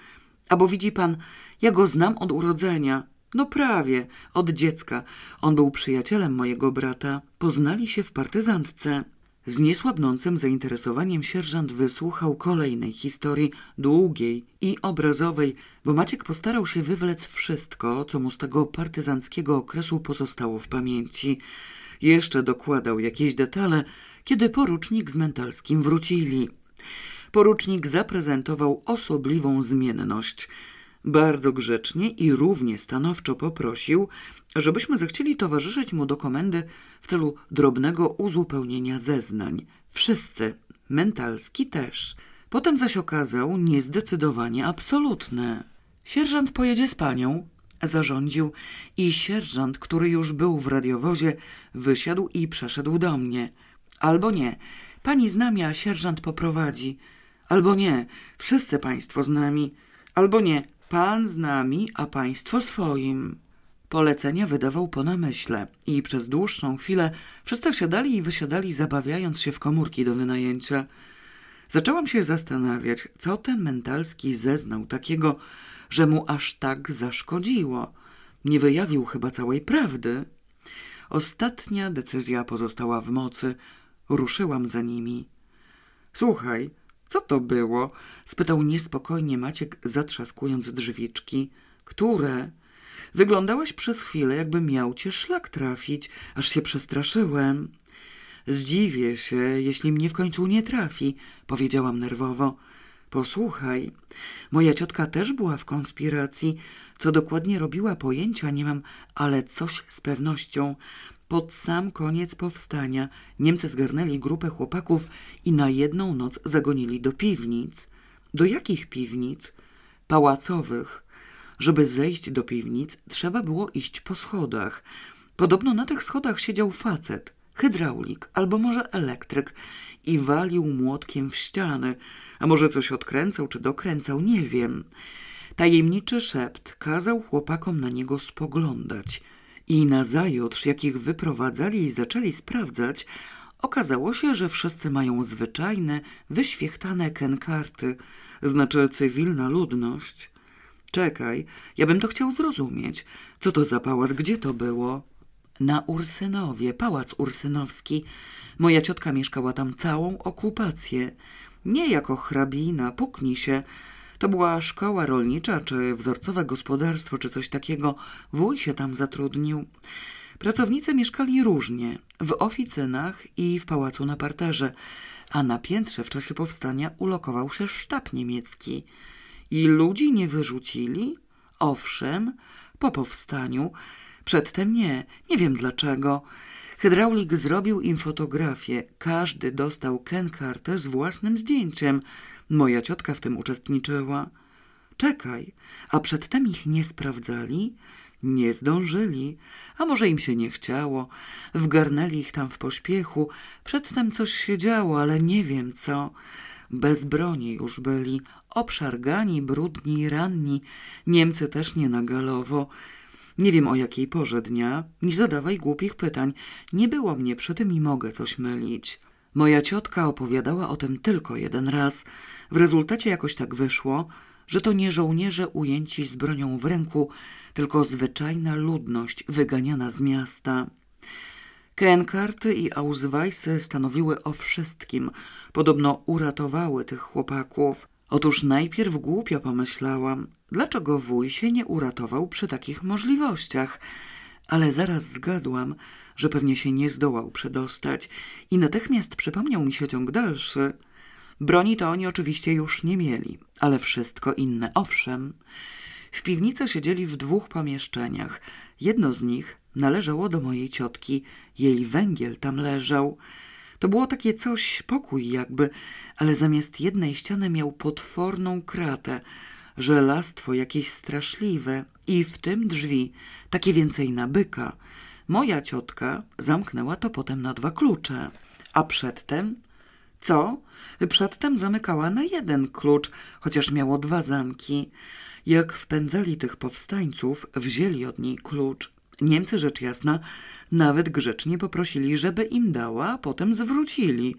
A bo widzi pan, ja go znam od urodzenia. No prawie, od dziecka. On był przyjacielem mojego brata. Poznali się w partyzantce. Z niesłabnącym zainteresowaniem sierżant wysłuchał kolejnej historii, długiej i obrazowej, bo Maciek postarał się wywlec wszystko, co mu z tego partyzanckiego okresu pozostało w pamięci. Jeszcze dokładał jakieś detale, kiedy porucznik z Mentalskim wrócili. Porucznik zaprezentował osobliwą zmienność. Bardzo grzecznie i równie stanowczo poprosił, żebyśmy zechcieli towarzyszyć mu do komendy w celu drobnego uzupełnienia zeznań. Wszyscy, Mentalski też. Potem zaś okazał niezdecydowanie absolutne. Sierżant pojedzie z panią, zarządził i sierżant, który już był w radiowozie, wysiadł i przeszedł do mnie. Albo nie, pani z nami, a sierżant poprowadzi. Albo nie, wszyscy państwo z nami. Albo nie, pan z nami, a państwo swoim. Polecenia wydawał po namyśle i przez dłuższą chwilę wszyscy wsiadali i wysiadali, zabawiając się w komórki do wynajęcia. Zaczęłam się zastanawiać, co ten mentalski zeznał takiego, że mu aż tak zaszkodziło. Nie wyjawił chyba całej prawdy. Ostatnia decyzja pozostała w mocy. Ruszyłam za nimi. Słuchaj, co to było? spytał niespokojnie Maciek, zatrzaskując drzwiczki. Które? Wyglądałeś przez chwilę, jakby miał cię szlak trafić, aż się przestraszyłem. Zdziwię się, jeśli mnie w końcu nie trafi, powiedziałam nerwowo. Posłuchaj, moja ciotka też była w konspiracji. Co dokładnie robiła pojęcia nie mam, ale coś z pewnością. Pod sam koniec powstania Niemcy zgarnęli grupę chłopaków i na jedną noc zagonili do piwnic. Do jakich piwnic? Pałacowych. Żeby zejść do piwnic, trzeba było iść po schodach. Podobno na tych schodach siedział facet, hydraulik albo może elektryk i walił młotkiem w ściany, a może coś odkręcał czy dokręcał, nie wiem. Tajemniczy szept kazał chłopakom na niego spoglądać – i nazajutrz, jak ich wyprowadzali i zaczęli sprawdzać, okazało się, że wszyscy mają zwyczajne, wyświechtane kenkarty, znaczy cywilna ludność. Czekaj, ja bym to chciał zrozumieć. Co to za pałac, gdzie to było? Na Ursynowie, pałac ursynowski. Moja ciotka mieszkała tam całą okupację. Nie jako hrabina, puknij się, to była szkoła rolnicza, czy wzorcowe gospodarstwo, czy coś takiego. Wuj się tam zatrudnił. Pracownicy mieszkali różnie, w oficynach i w pałacu na parterze, a na piętrze w czasie powstania ulokował się sztab niemiecki. I ludzi nie wyrzucili? Owszem, po powstaniu. Przedtem nie, nie wiem dlaczego. Hydraulik zrobił im fotografię. Każdy dostał kenkartę z własnym zdjęciem – Moja ciotka w tym uczestniczyła. Czekaj, a przedtem ich nie sprawdzali? Nie zdążyli, a może im się nie chciało. Wgarnęli ich tam w pośpiechu. Przedtem coś się działo, ale nie wiem co. Bez broni już byli, obszargani, brudni, ranni. Niemcy też nie na galowo. Nie wiem o jakiej porze dnia. Nie zadawaj głupich pytań. Nie było mnie przy tym i mogę coś mylić. Moja ciotka opowiadała o tym tylko jeden raz. W rezultacie jakoś tak wyszło, że to nie żołnierze ujęci z bronią w ręku, tylko zwyczajna ludność wyganiana z miasta. Kenkarty i Ausweisy stanowiły o wszystkim. Podobno uratowały tych chłopaków. Otóż najpierw głupio pomyślałam, dlaczego wuj się nie uratował przy takich możliwościach. Ale zaraz zgadłam, że pewnie się nie zdołał przedostać i natychmiast przypomniał mi się ciąg dalszy. Broni to oni oczywiście już nie mieli, ale wszystko inne owszem. W piwnicy siedzieli w dwóch pomieszczeniach. Jedno z nich należało do mojej ciotki. Jej węgiel tam leżał. To było takie coś, pokój jakby, ale zamiast jednej ściany miał potworną kratę, żelastwo jakieś straszliwe i w tym drzwi, takie więcej na byka. Moja ciotka zamknęła to potem na dwa klucze, a przedtem co? Przedtem zamykała na jeden klucz, chociaż miało dwa zamki. Jak wpędzali tych powstańców, wzięli od niej klucz. Niemcy, rzecz jasna, nawet grzecznie poprosili, żeby im dała, a potem zwrócili.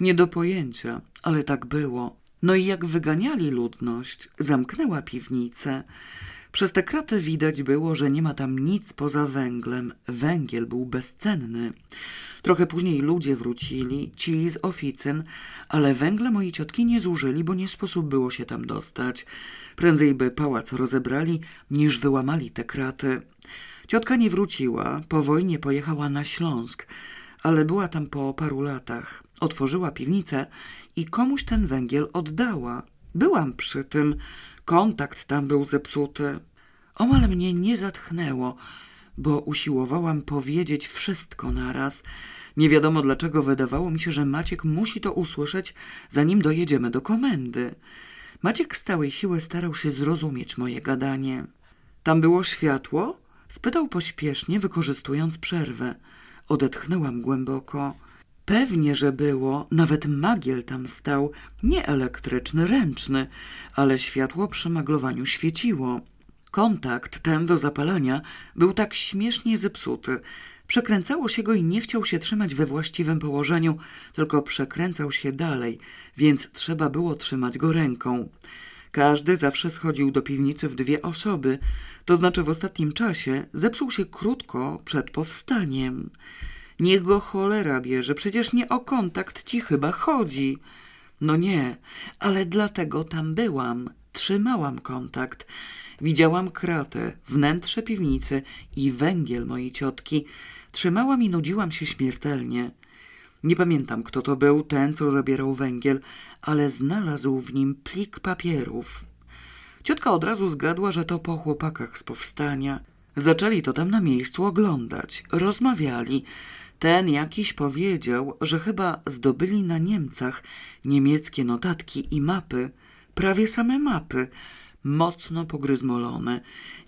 Nie do pojęcia, ale tak było. No i jak wyganiali ludność, zamknęła piwnicę. Przez te kraty widać było, że nie ma tam nic poza węglem. Węgiel był bezcenny. Trochę później ludzie wrócili, ci z oficyn, ale węgla moi ciotki nie zużyli, bo nie sposób było się tam dostać. Prędzej by pałac rozebrali, niż wyłamali te kraty. Ciotka nie wróciła, po wojnie pojechała na Śląsk, ale była tam po paru latach. Otworzyła piwnicę i komuś ten węgiel oddała. Byłam przy tym. Kontakt tam był zepsuty. Omal mnie nie zatchnęło, bo usiłowałam powiedzieć wszystko naraz. Nie wiadomo dlaczego wydawało mi się, że Maciek musi to usłyszeć, zanim dojedziemy do komendy. Maciek z całej siły starał się zrozumieć moje gadanie. Tam było światło? Spytał pośpiesznie, wykorzystując przerwę. Odetchnęłam głęboko. Pewnie, że było, nawet magiel tam stał, nie elektryczny, ręczny, ale światło przy maglowaniu świeciło. Kontakt ten do zapalania był tak śmiesznie zepsuty. Przekręcało się go i nie chciał się trzymać we właściwym położeniu, tylko przekręcał się dalej, więc trzeba było trzymać go ręką. Każdy zawsze schodził do piwnicy w dwie osoby, to znaczy w ostatnim czasie zepsuł się krótko przed powstaniem. Niech go cholera bierze, przecież nie o kontakt ci chyba chodzi. No nie, ale dlatego tam byłam. Trzymałam kontakt. Widziałam kratę, wnętrze piwnicy i węgiel mojej ciotki. Trzymałam i nudziłam się śmiertelnie. Nie pamiętam, kto to był, ten, co zabierał węgiel, ale znalazł w nim plik papierów. Ciotka od razu zgadła, że to po chłopakach z powstania. Zaczęli to tam na miejscu oglądać, rozmawiali. Ten jakiś powiedział, że chyba zdobyli na Niemcach niemieckie notatki i mapy, prawie same mapy, mocno pogryzmolone,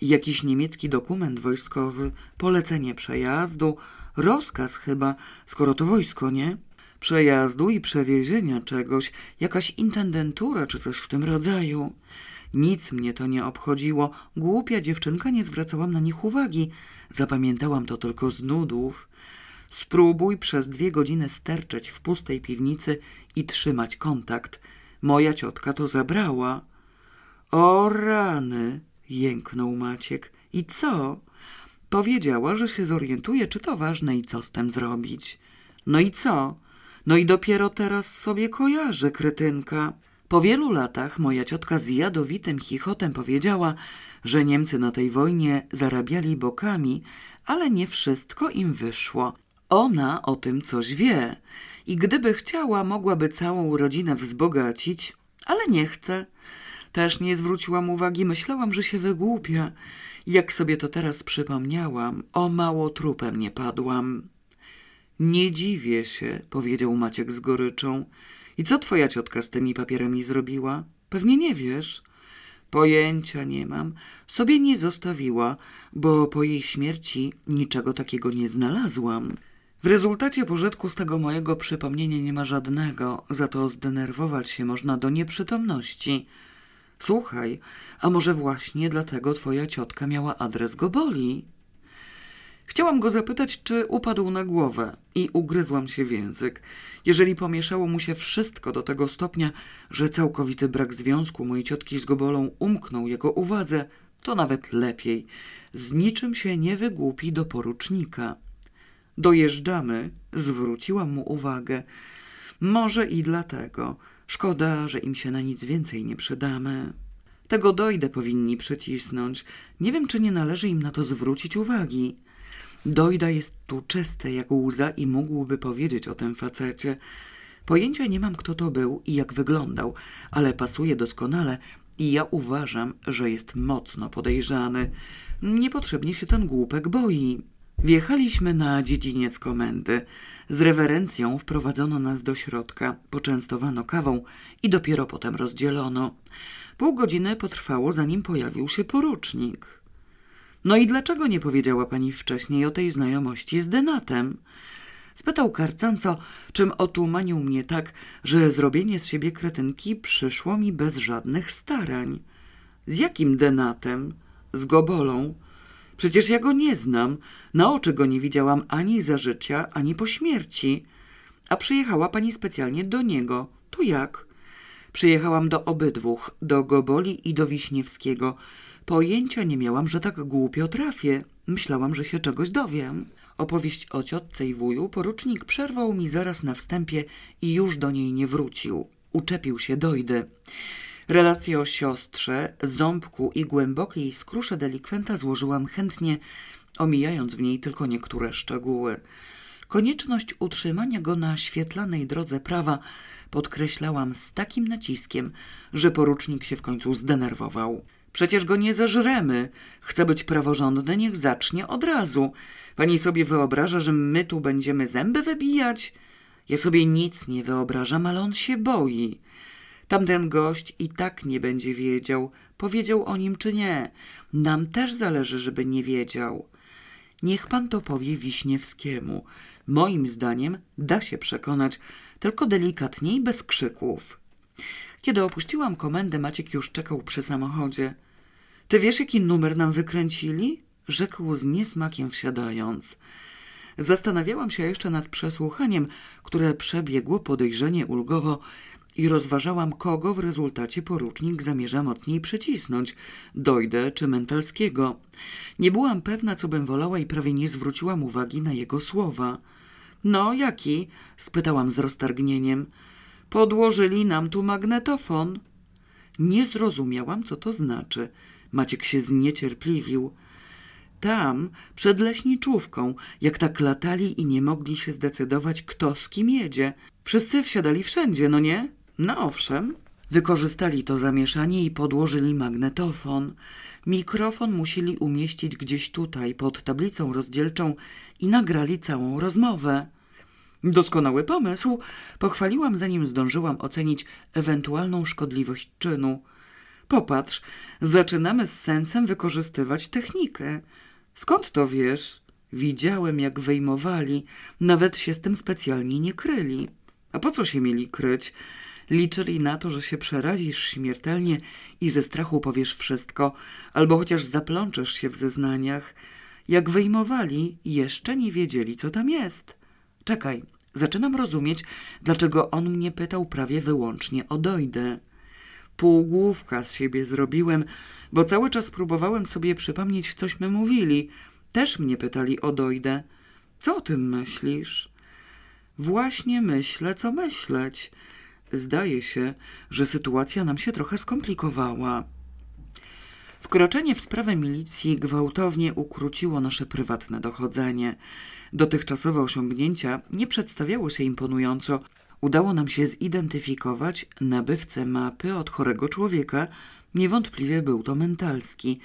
jakiś niemiecki dokument wojskowy, polecenie przejazdu, rozkaz chyba, skoro to wojsko, nie? Przejazdu i przewiezienia czegoś, jakaś intendentura czy coś w tym rodzaju. Nic mnie to nie obchodziło, głupia dziewczynka nie zwracałam na nich uwagi, zapamiętałam to tylko z nudów. Spróbuj przez dwie godziny sterczeć w pustej piwnicy i trzymać kontakt. Moja ciotka to zabrała. O rany, jęknął Maciek. I co? Powiedziała, że się zorientuje, czy to ważne i co z tym zrobić. No i co? No i dopiero teraz sobie kojarzę, kretynka. Po wielu latach moja ciotka z jadowitym chichotem powiedziała, że Niemcy na tej wojnie zarabiali bokami, ale nie wszystko im wyszło. Ona o tym coś wie i gdyby chciała, mogłaby całą rodzinę wzbogacić, ale nie chce. Też nie zwróciłam uwagi, myślałam, że się wygłupia. Jak sobie to teraz przypomniałam, o mało trupem nie padłam. Nie dziwię się, powiedział Maciek z goryczą. I co twoja ciotka z tymi papierami zrobiła? Pewnie nie wiesz. Pojęcia nie mam. Sobie nie zostawiła, bo po jej śmierci niczego takiego nie znalazłam. W rezultacie pożytku z tego mojego przypomnienia nie ma żadnego, za to zdenerwować się można do nieprzytomności. Słuchaj, a może właśnie dlatego twoja ciotka miała adres Goboli? Chciałam go zapytać, czy upadł na głowę i ugryzłam się w język. Jeżeli pomieszało mu się wszystko do tego stopnia, że całkowity brak związku mojej ciotki z Gobolą umknął jego uwadze, to nawet lepiej. Z niczym się nie wygłupi do porucznika. Dojeżdżamy, zwróciłam mu uwagę. Może i dlatego. Szkoda, że im się na nic więcej nie przydamy. Tego dojdę powinni przycisnąć. Nie wiem, czy nie należy im na to zwrócić uwagi. Dojda jest tu czyste jak łza i mógłby powiedzieć o tym facecie. Pojęcia nie mam, kto to był i jak wyglądał, ale pasuje doskonale i ja uważam, że jest mocno podejrzany. Niepotrzebnie się ten głupek boi. Wjechaliśmy na dziedziniec komendy. Z rewerencją wprowadzono nas do środka, poczęstowano kawą i dopiero potem rozdzielono. Pół godziny potrwało, zanim pojawił się porucznik. No i dlaczego nie powiedziała pani wcześniej o tej znajomości z Denatem? Spytał karcanco, czym otumanił mnie tak, że zrobienie z siebie kretynki przyszło mi bez żadnych starań. Z jakim Denatem? Z Gobolą? Przecież ja go nie znam. Na oczy go nie widziałam ani za życia, ani po śmierci. A przyjechała pani specjalnie do niego. To jak? Przyjechałam do obydwóch, do Goboli i do Wiśniewskiego. Pojęcia nie miałam, że tak głupio trafię. Myślałam, że się czegoś dowiem. Opowieść o ciotce i wuju porucznik przerwał mi zaraz na wstępie i już do niej nie wrócił. Uczepił się dojdy. Relację o siostrze, ząbku i głębokiej skrusze delikwenta złożyłam chętnie, omijając w niej tylko niektóre szczegóły. Konieczność utrzymania go na świetlanej drodze prawa podkreślałam z takim naciskiem, że porucznik się w końcu zdenerwował. Przecież go nie zeżremy. Chce być praworządny, niech zacznie od razu. Pani sobie wyobraża, że my tu będziemy zęby wybijać? Ja sobie nic nie wyobrażam, ale on się boi. Tamten gość i tak nie będzie wiedział, powiedział o nim czy nie. Nam też zależy, żeby nie wiedział. Niech pan to powie Wiśniewskiemu. Moim zdaniem da się przekonać, tylko delikatniej, bez krzyków. Kiedy opuściłam komendę, Maciek już czekał przy samochodzie. Ty wiesz, jaki numer nam wykręcili? Rzekł z niesmakiem wsiadając. Zastanawiałam się jeszcze nad przesłuchaniem, które przebiegło podejrzenie ulgowo i rozważałam, kogo w rezultacie porucznik zamierza mocniej przycisnąć, Dojdę czy Mentalskiego. Nie byłam pewna, co bym wolała i prawie nie zwróciłam uwagi na jego słowa. No, jaki? spytałam z roztargnieniem. Podłożyli nam tu magnetofon. Nie zrozumiałam, co to znaczy. Maciek się zniecierpliwił. Tam, przed leśniczówką, jak tak latali i nie mogli się zdecydować, kto z kim jedzie. Wszyscy wsiadali wszędzie, no nie? No owszem. Wykorzystali to zamieszanie i podłożyli magnetofon. Mikrofon musieli umieścić gdzieś tutaj, pod tablicą rozdzielczą i nagrali całą rozmowę. Doskonały pomysł. Pochwaliłam, zanim zdążyłam ocenić ewentualną szkodliwość czynu. Popatrz, zaczynamy z sensem wykorzystywać technikę. Skąd to wiesz? Widziałem, jak wyjmowali. Nawet się z tym specjalnie nie kryli. A po co się mieli kryć? Liczyli na to, że się przerazisz śmiertelnie i ze strachu powiesz wszystko, albo chociaż zaplączesz się w zeznaniach. Jak wyjmowali, jeszcze nie wiedzieli, co tam jest. Czekaj, zaczynam rozumieć, dlaczego on mnie pytał prawie wyłącznie o dojdę. Półgłówka z siebie zrobiłem, bo cały czas próbowałem sobie przypomnieć, cośmy mówili. Też mnie pytali o dojdę. Co o tym myślisz? Właśnie myślę, co myśleć. Zdaje się, że sytuacja nam się trochę skomplikowała. Wkroczenie w sprawę milicji gwałtownie ukróciło nasze prywatne dochodzenie. Dotychczasowe osiągnięcia nie przedstawiały się imponująco. Udało nam się zidentyfikować nabywcę mapy od chorego człowieka, niewątpliwie był to mentalski,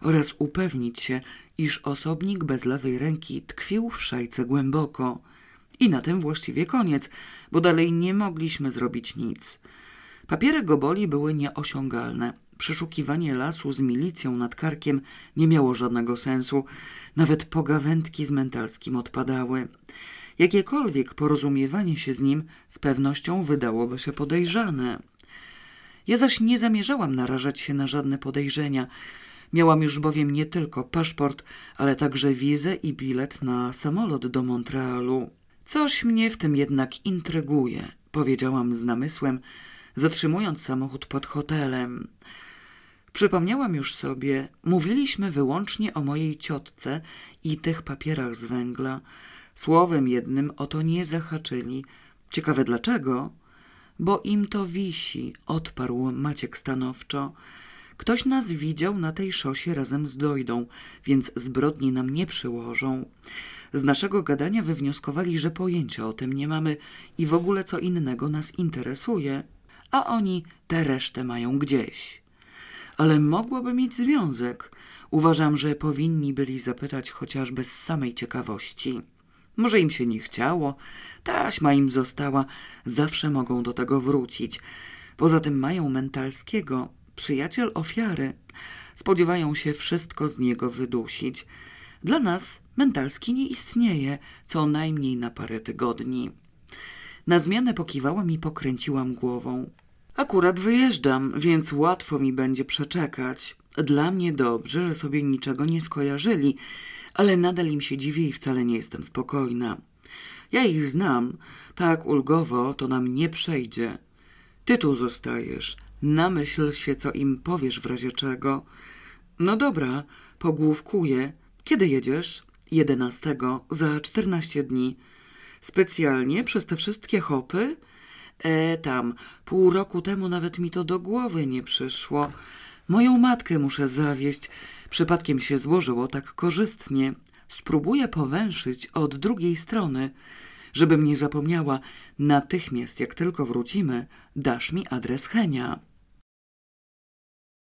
oraz upewnić się, iż osobnik bez lewej ręki tkwił w szajce głęboko. I na tym właściwie koniec, bo dalej nie mogliśmy zrobić nic. Papiery Goboli były nieosiągalne. Przeszukiwanie lasu z milicją nad karkiem nie miało żadnego sensu. Nawet pogawędki z mentalskim odpadały. Jakiekolwiek porozumiewanie się z nim z pewnością wydałoby się podejrzane. Ja zaś nie zamierzałam narażać się na żadne podejrzenia. Miałam już bowiem nie tylko paszport, ale także wizę i bilet na samolot do Montrealu. Coś mnie w tym jednak intryguje, powiedziałam z namysłem, zatrzymując samochód pod hotelem. Przypomniałam już sobie, mówiliśmy wyłącznie o mojej ciotce i tych papierach z węgla. Słowem jednym o to nie zahaczyli. Ciekawe dlaczego? Bo im to wisi, odparł Maciek stanowczo. Ktoś nas widział na tej szosie razem z Dojdą, więc zbrodni nam nie przyłożą. Z naszego gadania wywnioskowali, że pojęcia o tym nie mamy i w ogóle co innego nas interesuje, a oni tę resztę mają gdzieś. Ale mogłoby mieć związek. Uważam, że powinni byli zapytać chociażby z samej ciekawości. Może im się nie chciało, taśma im została, zawsze mogą do tego wrócić. Poza tym mają mentalskiego, przyjaciel ofiary. Spodziewają się wszystko z niego wydusić. Dla nas mentalski nie istnieje, co najmniej na parę tygodni. Na zmianę pokiwałam i pokręciłam głową. Akurat wyjeżdżam, więc łatwo mi będzie przeczekać. Dla mnie dobrze, że sobie niczego nie skojarzyli, ale nadal im się dziwię i wcale nie jestem spokojna. Ja ich znam, tak ulgowo to nam nie przejdzie. Ty tu zostajesz, namyśl się, co im powiesz w razie czego. No dobra, pogłówkuję. Kiedy jedziesz? Jedenastego, za czternaście dni. Specjalnie przez te wszystkie hopy? E, tam, pół roku temu nawet mi to do głowy nie przyszło. Moją matkę muszę zawieść. Przypadkiem się złożyło tak korzystnie. Spróbuję powęszyć od drugiej strony. Żebym nie zapomniała, natychmiast jak tylko wrócimy, dasz mi adres Henia.